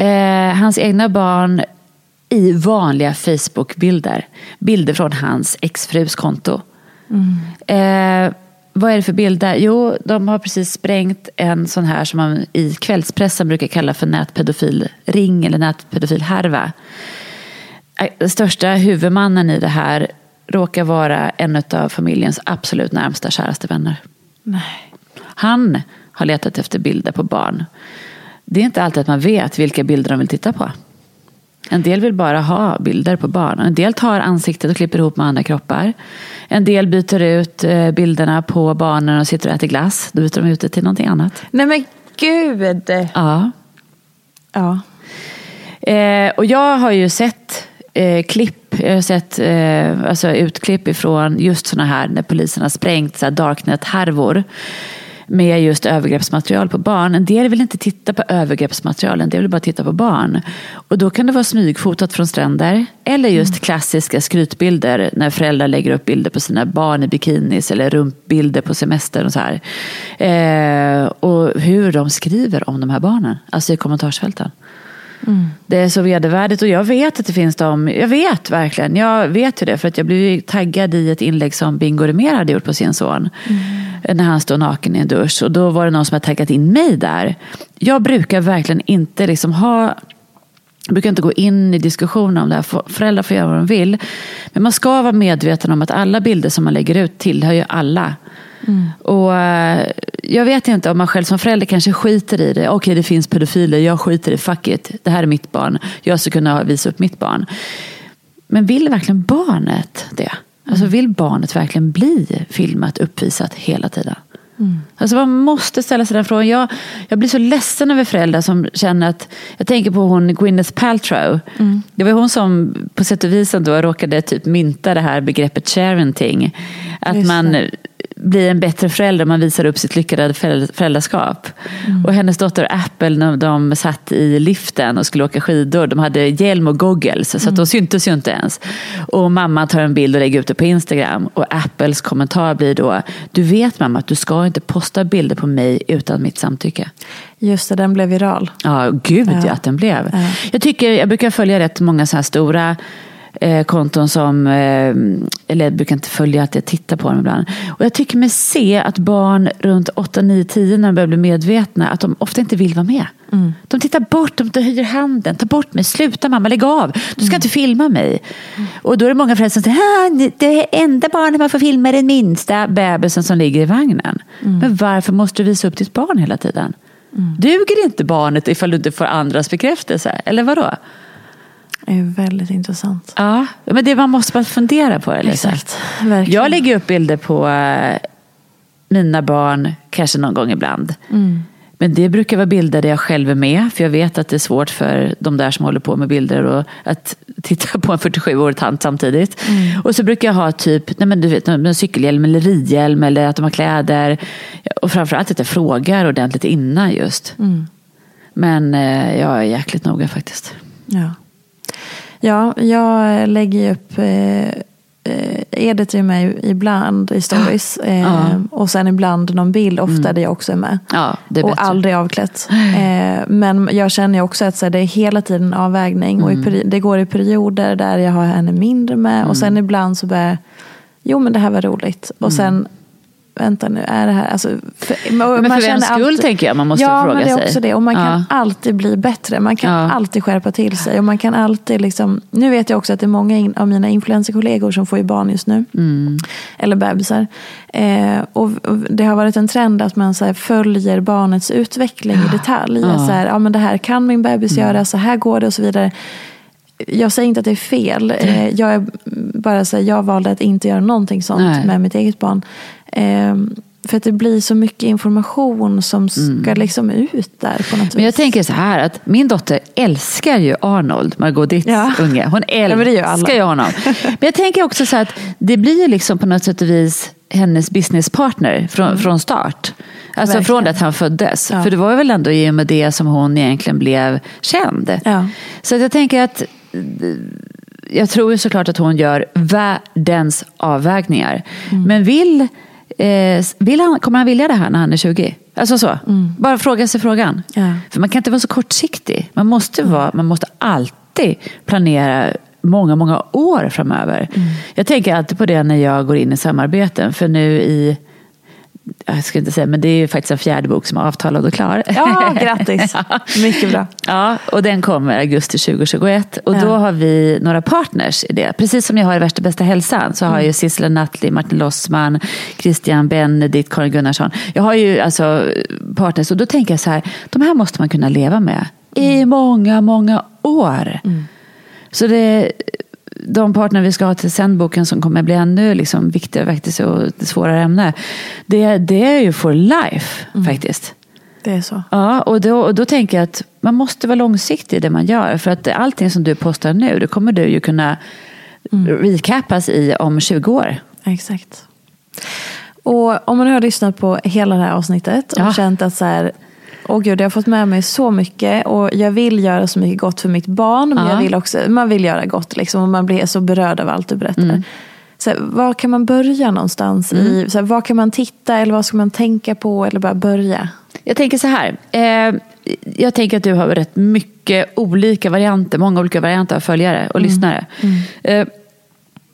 Eh, hans egna barn i vanliga Facebook-bilder. Bilder från hans exfrus konto. Eh, vad är det för bilder? Jo, de har precis sprängt en sån här som man i kvällspressen brukar kalla för nätpedofilring eller nätpedofilhärva. den största huvudmannen i det här råkar vara en av familjens absolut närmsta käraste vänner. Nej. Han har letat efter bilder på barn. Det är inte alltid att man vet vilka bilder de vill titta på. En del vill bara ha bilder på barn. En del tar ansiktet och klipper ihop med andra kroppar. En del byter ut eh, bilderna på barnen och sitter och äter glass. Då byter de ut det till någonting annat. Nej men gud. Ja. Ja. Eh, och jag har ju sett eh, klipp, jag har sett eh, alltså utklipp ifrån just sådana här när polisen har sprängt så darknet-härvor med just övergreppsmaterial på barn. En del vill inte titta på övergreppsmaterial, en del vill bara titta på barn. Och då kan det vara smygfotat från stränder eller just klassiska skrytbilder när föräldrar lägger upp bilder på sina barn i bikinis eller rumpbilder på semester och så här. Eh, och hur de skriver om de här barnen, alltså i kommentarsfälten. Det är så vedervärdigt och jag vet att det finns de, jag vet verkligen, jag vet ju det för att jag blev taggad i ett inlägg som Bingo Rimér hade gjort på sin son. När han står naken i en dusch och då var det någon som hade taggat in mig där. Jag brukar verkligen inte liksom ha jag brukar inte gå in i diskussioner om det här. Föräldrar får göra vad de vill. Men man ska vara medveten om att alla bilder som man lägger ut tillhör ju alla. Och eh, Jag vet inte om man själv som förälder kanske skiter i det. Okej, det finns pedofiler. Jag skiter i det. Fuck it. Det här är mitt barn. Jag ska kunna visa upp mitt barn. Men vill verkligen barnet det? Alltså vill barnet verkligen bli filmat, uppvisat hela tiden? Alltså man måste ställa sig den frågan. Jag, jag blir så ledsen över föräldrar som känner att, jag tänker på hon Gwyneth Paltrow. Det var hon som på sätt och vis då råkade typ mynta det här begreppet sharenting. Att man blir en bättre förälder om man visar upp sitt lyckade föräld- föräldraskap. Och hennes dotter Apple, när de satt i liften och skulle åka skidor, de hade hjälm och goggles, så att de syntes ju inte ens. Och mamma tar en bild och lägger ut det på Instagram. Och Apples kommentar blir då, du vet mamma att du ska inte posta bilder på mig utan mitt samtycke. Just det, den blev viral. Ja, gud ja, Ja. att den blev. Ja. Jag, tycker, jag brukar följa rätt många så här stora eh, konton som, eh, eller jag brukar inte följa att jag tittar på dem ibland. Och jag tycker mig se att barn runt 8, 9, 10 när de börjar bli medvetna, att de ofta inte vill vara med. De tittar bort, de höjer handen, ta bort mig, sluta mamma, lägg av, du ska inte filma mig. Och då är det många föräldrar som säger, "Ah, det enda barnet man får filma är den minsta bebisen som ligger i vagnen. Men varför måste du visa upp ditt barn hela tiden? Duger inte barnet ifall du inte får andras bekräftelse? Eller vadå? Det är väldigt intressant. Ja, men det man måste bara fundera på det. Lisa. Exakt, verkligen. Jag lägger upp bilder på eh, mina barn, kanske någon gång ibland. Men det brukar vara bilder där jag själv är med, för jag vet att det är svårt för de där som håller på med bilder och att titta på en 47-årig tant samtidigt. Och så brukar jag ha typ nej men du vet, en cykelhjälm eller ridhjälm eller att de har kläder. Och framförallt att jag frågar ordentligt innan just. Men eh, jag är jäkligt noga faktiskt. Ja. Ja, jag lägger ju upp eh, eh, Edith är med ibland i stories. Eh, Ja. Och sen ibland någon bild, ofta där jag också är med. Ja, är och aldrig avklätt. Eh, men jag känner ju också att så här, det är hela tiden en avvägning. Och i peri- det går i perioder där jag har henne mindre med. Och sen ibland så börjar jag, jo men det här var roligt. Och sen, vänta nu, är det här... Alltså, för, Men för vems känner skull tänker jag man måste ja, fråga men det är sig. också det. Och man kan Ja. alltid bli bättre. Man kan Ja. alltid skärpa till sig. Och man kan alltid liksom, nu vet jag också att det är många in, av mina influencerkollegor som får ju barn just nu. Mm. Eller bebisar. Eh, och, och det har varit en trend att man så här, följer barnets utveckling i detalj. Ja. Så här, ja, men det här kan min bebis göra, så här går det och så vidare. Jag säger inte att det är fel. Eh, jag, är bara så här, jag valde att inte göra någonting sånt Nej. med mitt eget barn. Eh, för att det blir så mycket information som ska liksom ut där på något Mm. Men jag tänker så här att min dotter älskar ju Arnold, Margot Ditts Ja. unge. Hon Ja, älskar ju honom. Men jag tänker också så att det blir liksom på något sätt och vis hennes businesspartner från, från start. Alltså Mm. Verkligen. från det att han föddes. Ja. För det var väl ändå i och med det som hon egentligen blev känd. Ja. Så jag tänker att jag tror såklart att hon gör världens avvägningar. Mm. Men vill, eh, vill han, kommer han vilja det här när han är 20? Alltså så, bara fråga sig frågan. Mm. Ja. För man kan inte vara så kortsiktig. Man måste, vara, man måste alltid planera många, många år framöver. Mm. Jag tänker alltid på det när jag går in i samarbeten. För nu i jag ska inte säga, men det är ju faktiskt en fjärde bok som är avtalad och klar. Ja, grattis. Mycket bra. Ja, och den kommer i augusti 2021. Och Ja. då har vi några partners i det. Precis som jag har i Värsta bästa hälsan så har jag ju Sissela Nattli, Martin Lossman, Christian Benedikt, Karin Gunnarsson. Jag har ju alltså partners och då tänker jag så här, de här måste man kunna leva med i många, många år. Så det, de partner vi ska ha till sändboken som kommer bli ännu liksom viktigare faktiskt och svårare ämne. Det, det är ju for life faktiskt. Det är så. Ja, och då, och då tänker jag att man måste vara långsiktig i det man gör. För att allting som du postar nu, det kommer du ju kunna recapas i om 20 år. Exakt. Och om man nu har lyssnat på hela det här avsnittet och Ja. känt att så här, åh gud, jag har fått med mig så mycket och jag vill göra så mycket gott för mitt barn. Men Ja. jag vill också, man vill göra gott liksom, och man blir så berörd av allt du berättar. Mm. Så här, var kan man börja någonstans? I, så här, var kan man titta eller vad ska man tänka på eller bara börja? Jag tänker så här. Eh, jag tänker att du har rätt mycket olika varianter, många olika varianter av följare och lyssnare. Eh,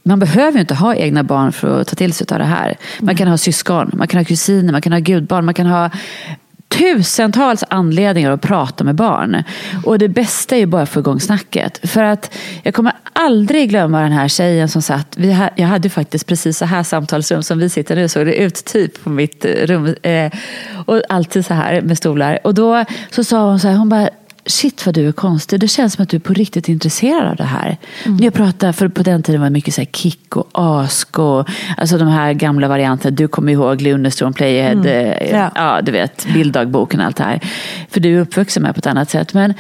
man behöver ju inte ha egna barn för att ta till sig av det här. Man kan ha syskon, man kan ha kusiner, man kan ha gudbarn, man kan ha tusentals anledningar att prata med barn. Och det bästa är ju bara att få igång snacket. För att jag kommer aldrig glömma den här tjejen som satt, vi ha, jag hade ju faktiskt precis så här samtalsrum som vi sitter nu, såg det ut typ på mitt rum. Eh, och alltid så här med stolar. Och då så sa hon så här, hon bara, Shit vad du är konstig. Det känns som att du är på riktigt intresserad av det här. När jag pratar, för på den tiden var det mycket så här kick och ask och alltså de här gamla varianterna. Du kommer ihåg Lunarstorm, Playhead, eh, Ja. ja. du vet, bilddagboken och allt det här. För du är uppvuxen med på ett annat sätt. Men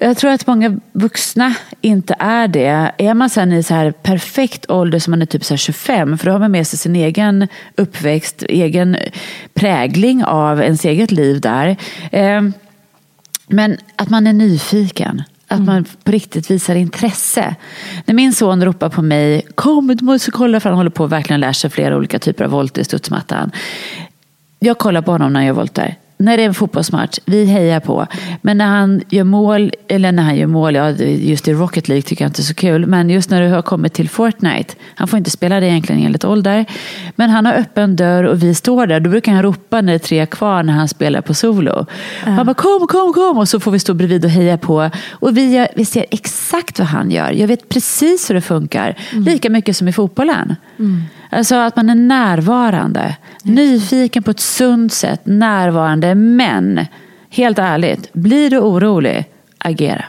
jag tror att många vuxna inte är det. Är man sen i så här perfekt ålder som man är typ så här 25, för då har man med sig sin egen uppväxt, egen prägling av ens eget liv där. Men att man är nyfiken. Att man på riktigt visar intresse. När min son ropar på mig, kom du måste kolla för han håller på att verkligen lära sig flera olika typer av volter i studsmattan. Jag kollar på honom när han gör volter. När det är en fotbollsmatch, vi hejar på. Men när han gör mål, eller när han gör mål, ja just i Rocket League tycker jag inte är så kul. Men just när det har kommit till Fortnite, han får inte spela det egentligen enligt ålder. Men han har öppen dörr och vi står där. Då brukar han ropa när det är tre kvar när han spelar på solo. Han bara kom, kom, kom. Och så får vi stå bredvid och heja på. Och vi, gör, vi ser exakt vad han gör. Jag vet precis hur det funkar. Lika mycket som i fotbollen. Alltså att man är närvarande. Nyfiken på ett sunt sätt. Närvarande. Men, helt ärligt, blir du orolig, agera.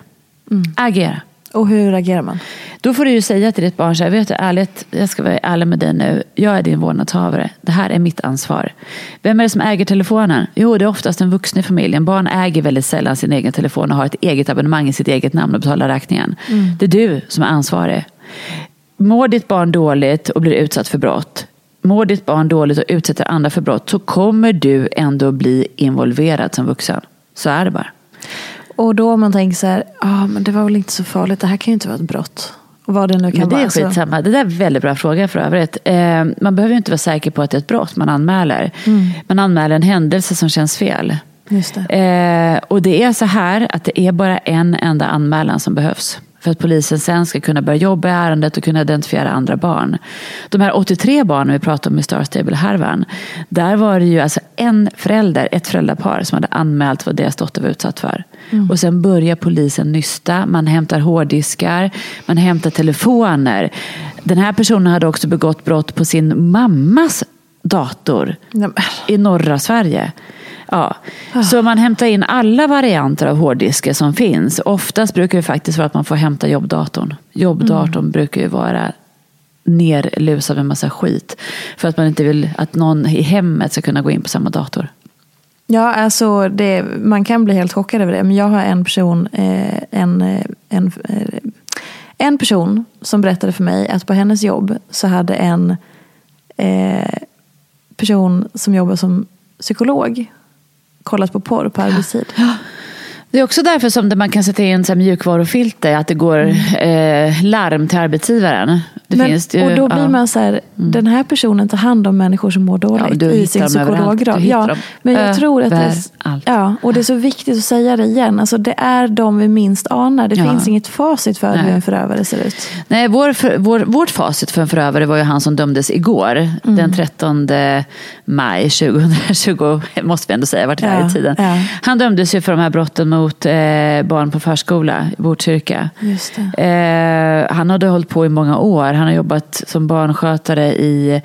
Agera. Och hur agerar man? Då får du ju säga till ditt barn så här, vet du ärligt, jag ska vara ärlig med dig nu. Jag är din vårdnadshavare. Det här är mitt ansvar. Vem är det som äger telefonen? Jo, det är oftast en vuxen i familjen. Barn äger väldigt sällan sin egen telefon och har ett eget abonnemang i sitt eget namn och betalar räkningen. Det är du som är ansvarig. Mår ditt barn dåligt och blir utsatt för brott, mår ditt barn dåligt och utsätter andra för brott så kommer du ändå bli involverad som vuxen. Så är det bara. Och då om man tänker så här, ah, men det var väl inte så farligt, det här kan ju inte vara ett brott. Och vad det nu kan Men det vara. är Alltså, skitsamma. Det där är en väldigt bra fråga för övrigt. Eh, man behöver ju inte vara säker på att det är ett brott man anmäler. Man anmäler en händelse som känns fel. Just det. Eh, och det är så här att det är bara en enda anmälan som behövs. För att polisen sen ska kunna börja jobba i ärendet och kunna identifiera andra barn. De här 83 barnen vi pratade om i Star Stable-härvan. Där var det ju alltså en förälder, ett föräldrapar som hade anmält vad deras dotter var utsatt för. Och sen börjar polisen nysta. Man hämtar hårddiskar, man hämtar telefoner. Den här personen hade också begått brott på sin mammas dator i norra Sverige. Ja. Så man hämtar in alla varianter av hårddiskar som finns. Oftast brukar det faktiskt vara att man får hämta jobbdatorn. Jobbdatorn brukar ju vara nerlusad med massa skit. För att man inte vill att någon i hemmet ska kunna gå in på samma dator. Ja, alltså det, man kan bli helt chockad över det. Men jag har en person, eh, en, eh, en, eh, en person som berättade för mig att på hennes jobb så hade en person som jobbar som psykolog kollat på porr på arbetstid. Det är också därför som man kan sätta in så mjukvarufilter, att det går eh, larm till arbetsgivaren. Det Men, finns ju, och då blir ja. man så här, den här personen tar hand om människor som mår Ja, dåligt du i sin psykologgrad. Ja, dem men jag tror att det, allt. Ja, och det är så viktigt att säga det igen. Alltså, det är de vi minst anar. Det Ja. finns inget facit för hur Nej. en förövare ser ut. Nej, vår, för, vår, vårt facit för en förövare var ju han som dömdes igår. Mm. Den 13 maj 2020, måste vi ändå säga, vart det Ja, i tiden. ja. Han dömdes ju för de här brotten mot eh, barn på förskola i Botkyrka. Eh, han hade hållit på i många år. Han har jobbat som barnskötare i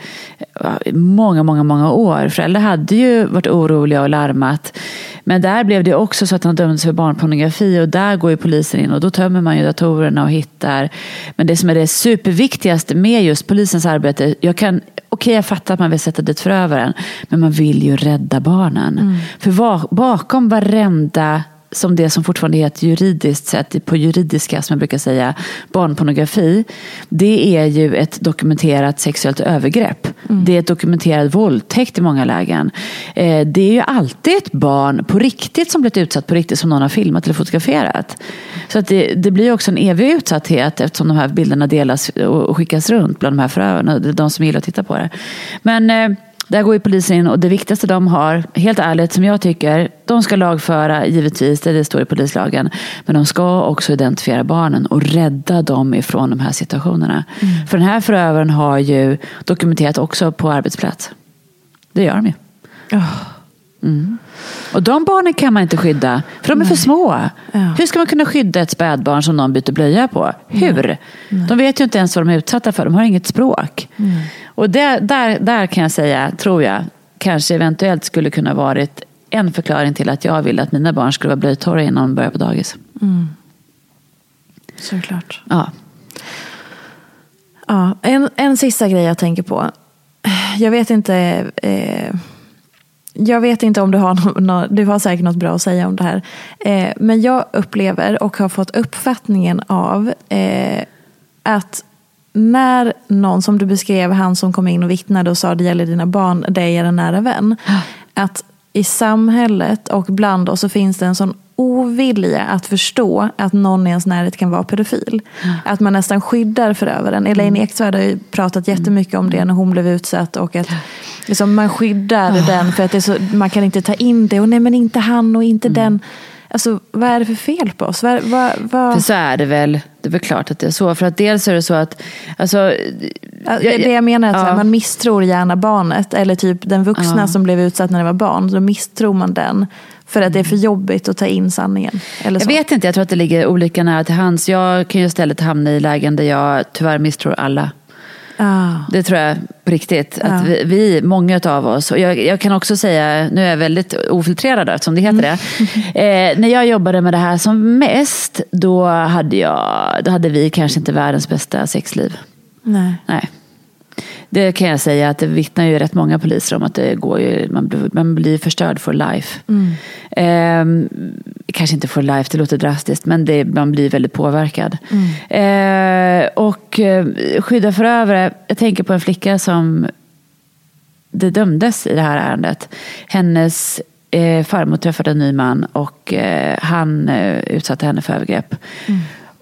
många, många, många år. Föräldrar hade ju varit oroliga och larmat. Men där blev det också så att han dömdes för barnpornografi och där går ju polisen in och då tömmer man ju datorerna och hittar. Men det som är det superviktigaste med just polisens arbete, jag kan Okej, jag fattar att man vill sätta dit förövaren, men man vill ju rädda barnen. För va- bakom varenda som det som fortfarande heter juridiskt sett, på juridiska som jag brukar säga, barnpornografi. Det är ju ett dokumenterat sexuellt övergrepp. Det är ett dokumenterat våldtäkt i många lägen. Eh, Det är ju alltid ett barn på riktigt som blivit utsatt på riktigt som någon har filmat eller fotograferat. Så att det, det blir också en evig utsatthet eftersom de här bilderna delas och och skickas runt bland de här förövarna, de som gillar att titta på det. Men eh, där går ju polisen in och det viktigaste de har, helt ärligt som jag tycker, de ska lagföra givetvis, det, det står i polislagen, men de ska också identifiera barnen och rädda dem ifrån de här situationerna. För den här förövaren har ju dokumenterat också på arbetsplats. Det gör de ju. Mm. Och de barnen kan man inte skydda, för de är för små. Ja. Hur ska man kunna skydda ett spädbarn som någon byter blöja på? Hur? De vet ju inte ens vad de är utsatta för, de har inget språk. Och det, där, där kan jag säga, tror jag, kanske eventuellt skulle kunna varit en förklaring till att jag ville att mina barn skulle vara blöjtorra innan de börjar på dagis. Såklart. Ja. Ja, en, en sista grej jag tänker på. Jag vet inte eh, jag vet inte om du har, nå- du har säkert något bra att säga om det här. Eh, men jag upplever och har fått uppfattningen av eh, att när någon, som du beskrev, han som kom in och vittnade och sa det gäller dina barn, dig är en nära vän. Att i samhället och bland oss så finns det en sån ovilja att förstå att någon i ens närhet kan vara pedofil. Att man nästan skyddar förövaren. Elaine Eksvärd har ju pratat jättemycket om det när hon blev utsatt. Och att liksom, man skyddar den för att så, man kan inte ta in det. Och nej men inte han och inte den. Alltså vad är det för fel på oss? Vad, vad, vad... För så är det väl. Det är väl klart att det är så. För att dels är det så att... Alltså, Ja, det, det jag menar är att här, Ja. man misstror gärna barnet. Eller typ den vuxna Ja. som blev utsatt när det var barn. Då misstror man den. För att det är för jobbigt att ta in sanningen. Eller Jag så. vet inte, jag tror att det ligger olika nära till hands. Jag kan ju istället hamna i lägen där jag tyvärr misstror alla. Ah. Det tror jag på riktigt. Att vi, vi, många av oss, och jag, jag kan också säga, nu är jag väldigt ofiltrerad som det heter det. Eh, när jag jobbade med det här som mest, då hade, jag, då hade vi kanske inte världens bästa sexliv. Nej. Nej. Det kan jag säga att det vittnar ju rätt många poliser om att det går ju, man, blir, man blir förstörd for life. Ehm, kanske inte for life, det låter drastiskt, men det, man blir väldigt påverkad. Ehm, och eh, skydda förövare, jag tänker på en flicka som det dömdes i det här ärendet. Hennes eh, farmor träffade en ny man och eh, han eh, utsatte henne för övergrepp.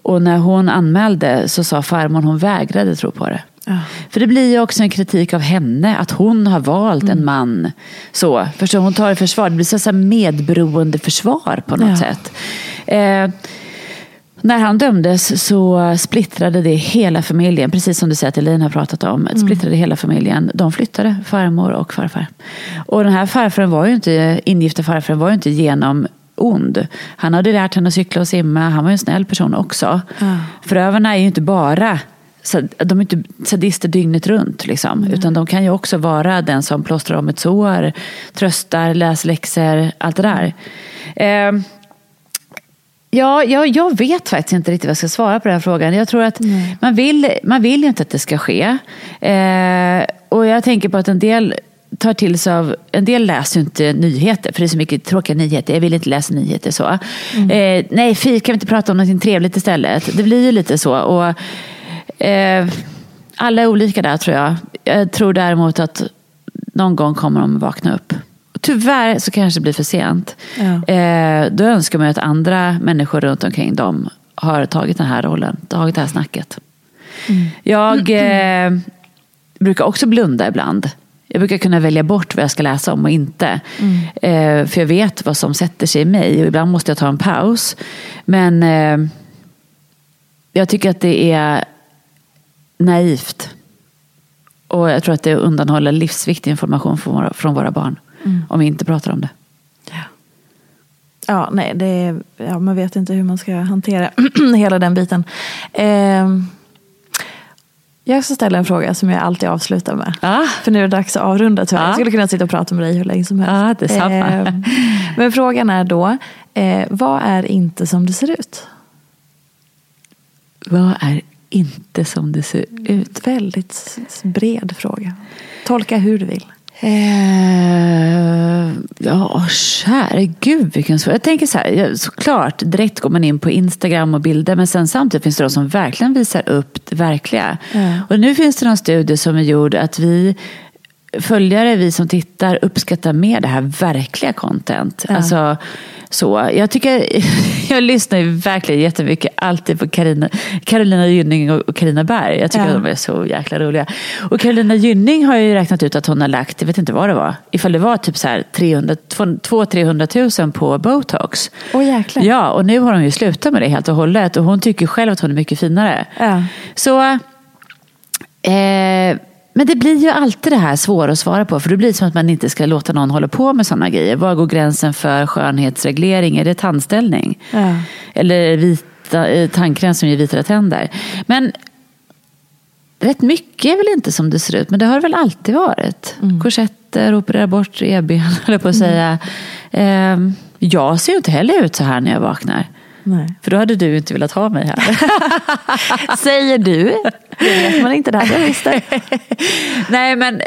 Och när hon anmälde så sa farmor hon vägrade tro på det. För det blir ju också en kritik av henne, att hon har valt en man. Så, förstår, hon tar i försvar, det blir så här medberoende försvar på något Ja. sätt. Eh, när han dömdes så splittrade det hela familjen, precis som du säger att Elin har pratat om. Splittrade hela familjen. De flyttade, farmor och farfar. Och den här farfaren var ju inte, ingifta farfaren var ju inte genom ond. Han hade lärt henne att cykla och simma. Han var ju en snäll person också. Förövarna är ju inte bara de är inte sadister dygnet runt. Liksom, Utan de kan ju också vara den som plåstrar om ett sår, tröstar, läser läxor, allt det där. Eh, Ja, jag, jag vet faktiskt inte riktigt vad jag ska svara på den här frågan. Jag tror att man vill, man vill ju inte att det ska ske. Eh, och jag tänker på att en del tar till sig av, en del läser ju inte nyheter för det är så mycket tråkiga nyheter. Jag vill inte läsa nyheter så. Eh, nej, fy, kan vi inte prata om något trevligt istället? Det blir ju lite så. Och, eh, alla är olika där tror jag. Jag tror däremot att någon gång kommer de vakna upp. Tyvärr så kanske det blir för sent. Ja. Eh, då önskar man att andra människor runt omkring dem har tagit den här rollen, tagit det här snacket. Jag eh, brukar också blunda ibland. Jag brukar kunna välja bort vad jag ska läsa om och inte. Eh, för jag vet vad som sätter sig i mig och ibland måste jag ta en paus. Men eh, jag tycker att det är naivt. Och jag tror att det undanhåller livsviktig information från våra, från våra barn. Om vi inte pratar om det. Ja, nej, det är, ja, man vet inte hur man ska hantera hela den biten. Eh, jag ska ställa en fråga som jag alltid avslutar med. Ja. För nu är det dags att avrunda tyvärr. Ja. Jag skulle kunna sitta och prata med dig hur länge som helst. Ja, detsamma. Eh, men frågan är då, eh, vad är inte som det ser ut? Vad är inte som det ser ut? Väldigt bred fråga. Tolka hur du vill. Eh, ja, käre gud vilken svår. Jag tänker så här, såklart direkt går man in på Instagram och bilder men sen samtidigt finns det de som verkligen visar upp det verkliga. Ja. Och nu finns det någon studie som är gjord att vi följare, vi som tittar, uppskattar mer det här verkliga content. Ja. Alltså, så. Jag, tycker, jag lyssnar ju verkligen jättemycket alltid på Carina, Carolina Gynning och Carina Berg. Jag tycker Ja. att de är så jäkla roliga. Och Carolina Gynning har ju räknat ut att hon har lagt, jag vet inte vad det var, ifall det var typ så här 300 200-300 000 på botox. Åh jäklar. Ja, och nu har hon ju slutat med det helt och hållet. Och hon tycker själv att hon är mycket finare. Ja. Så, eh, men det blir ju alltid det här svåra att svara på. För det blir som att man inte ska låta någon hålla på med sådana grejer. Var går gränsen för skönhetsreglering? Är det tandställning? Ja. Eller vita, eh, tandkräm som ger vitare tänder? Men rätt mycket är väl inte som det ser ut. Men det har väl alltid varit. Korsetter, operera bort revben, höll på att säga. Eh, jag ser ju inte heller ut så här när jag vaknar. Nej. För då hade du inte velat ha mig här. Säger du? Det vet man inte. Det hade jag visst. Nej men,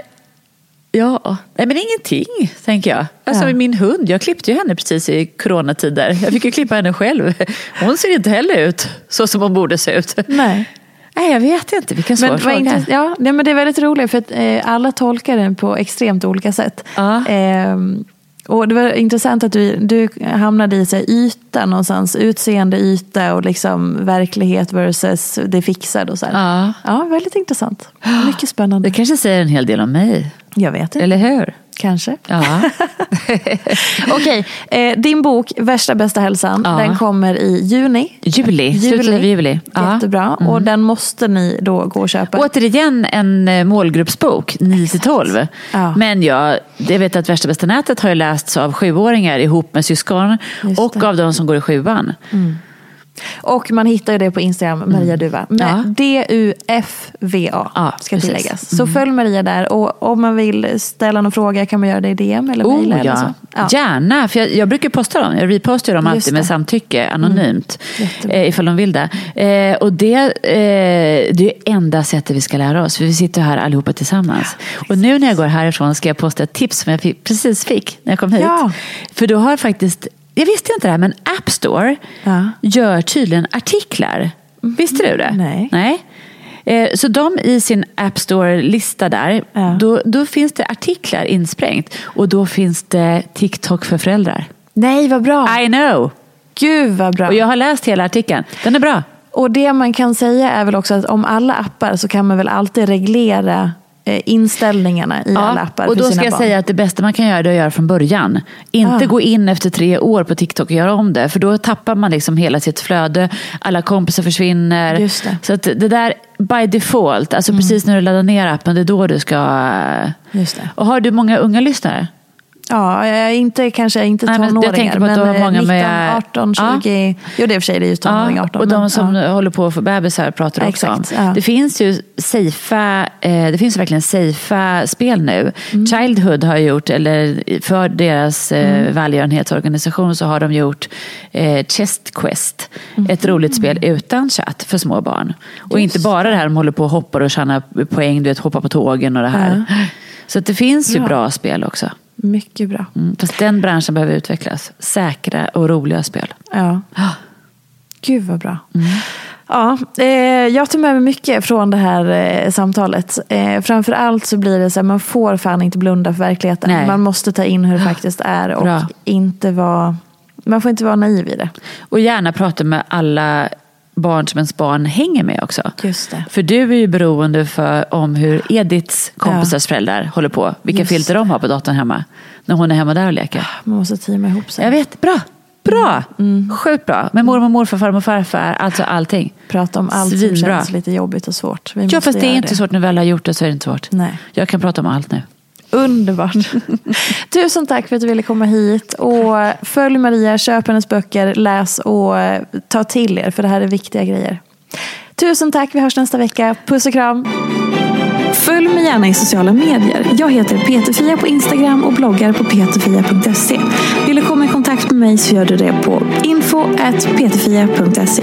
ja, nej men ingenting tänker jag. Alltså Ja. min hund, jag klippte ju henne precis i coronatider. Jag fick ju klippa henne själv. Hon ser inte heller ut så som hon borde se ut. Nej. Nej jag vet inte, vilken svår Men, fråga. ja, nej, men det är väldigt roligt för att eh, alla tolkar den på extremt olika sätt. Ja. Ehm, och det var intressant att du, du hamnade i så här, yta någonstans. Utseende, yta och liksom verklighet versus det fixade och så här. Ja. ja, väldigt intressant. Mycket spännande. Det kanske säger en hel del om mig, Jag vet inte. eller hur? Kanske. Ja. Okej, eh, din bok Värsta bästa hälsan, Ja. den kommer i juni. Juli, slutet av juli. Ja. Mm. Jättebra. Och den måste ni då gå och köpa. Återigen en eh, målgruppsbok, 9-12. Ja. Men jag, jag vet att Värsta bästa nätet har lästs av sjuåringar ihop med syskon och av de som går i sjuan. Och man hittar ju det på Instagram, Maria Duva. Med Ja. D-U-F-V-A Ja, ska precis. tilläggas. Så följ Maria där. Och om man vill ställa någon fråga kan man göra det i DM eller. Oh, eller ja. så. Ja. Gärna, för jag, jag brukar posta dem. Jag repostar dem Just alltid det. Mm. med samtycke, anonymt. Jättebra. Eh, ifall de vill det. Eh, och det, eh, det är enda sättet vi ska lära oss. För vi sitter här allihopa tillsammans. och nu när jag går härifrån ska jag posta ett tips som jag fick, precis fick när jag kom hit. För då har faktiskt, jag visste inte det här, men App Store Ja. gör tydligen artiklar. Visste du det? Nej. Nej. Eh, Så de i sin App Store-lista där, Ja. då, då finns det artiklar insprängt. Och då finns det TikTok för föräldrar. Nej, vad bra. I know! Gud vad bra. Och jag har läst hela artikeln. Den är bra. Och det man kan säga är väl också att om alla appar så kan man väl alltid reglera inställningarna i alla appar och då ska jag barn. säga att det bästa man kan göra är att göra från början. Inte Ah. gå in efter tre år på TikTok och göra om det. För då tappar man liksom hela sitt flöde. Alla kompisar försvinner. Just det. Så att det där by default, alltså precis när du laddar ner appen, det är då du ska... Mm. Just det. Och har du många unga lyssnare? Ja, jag inte, kanske inte Nej, men jag tonåringar. tänker på att du har eh, många 19, med- 18, 20. Jo, det är för sig det är ju tonåring, 18. och de men, som ja. håller på att få bebisar pratar du Ja, också om. ja. Det finns ju safea, eh, det finns verkligen safea spel nu. Mm. Childhood har gjort, eller för deras eh, Mm. välgörenhetsorganisation så har de gjort eh, Chest Quest. Mm. Ett roligt spel utan chatt för små barn. Och inte bara det här de håller på och hoppar och tjänar poäng, du vet hoppa på tågen och det här. Så det finns ju bra spel också. Mycket bra. Mm. Fast den branschen behöver utvecklas. Säkra och roliga spel. Ja. Gud vad bra. Mm. Ja, eh, jag tar med mig mycket från det här eh, samtalet. Eh, framför allt så blir det så att man får fan inte blunda för verkligheten. Nej. Man måste ta in hur det faktiskt är och Bra. inte vara, man får inte vara naiv i det. Och gärna prata med alla barn som ens barn hänger med också. Just det. För du är ju beroende för om hur Ediths kompisars föräldrar håller på. Vilka Just filter de har på datorn hemma. När hon är hemma där och leker. Man måste teama ihop sig. Jag vet, bra. Bra! Mm. Sjukt bra. Med mormor, morfar, farmor farfar. Alltså allting. Prata om allt som Svinbra. känns lite jobbigt och svårt. Vi Ja, fast det är inte svårt. När vi väl har gjort det så är det inte svårt. Nej. Jag kan prata om allt nu. Underbart. Tusen tack för att du ville komma hit. Och följ Maria, köp hennes böcker, läs och eh, ta till er. För det här är viktiga grejer. Tusen tack, vi hörs nästa vecka. Puss och kram. Följ mig gärna i sociala medier. Jag heter Peterfia på Instagram och bloggar på peterfia.se. Vill du komma i kontakt med mig så gör du det på info.peterfia.se.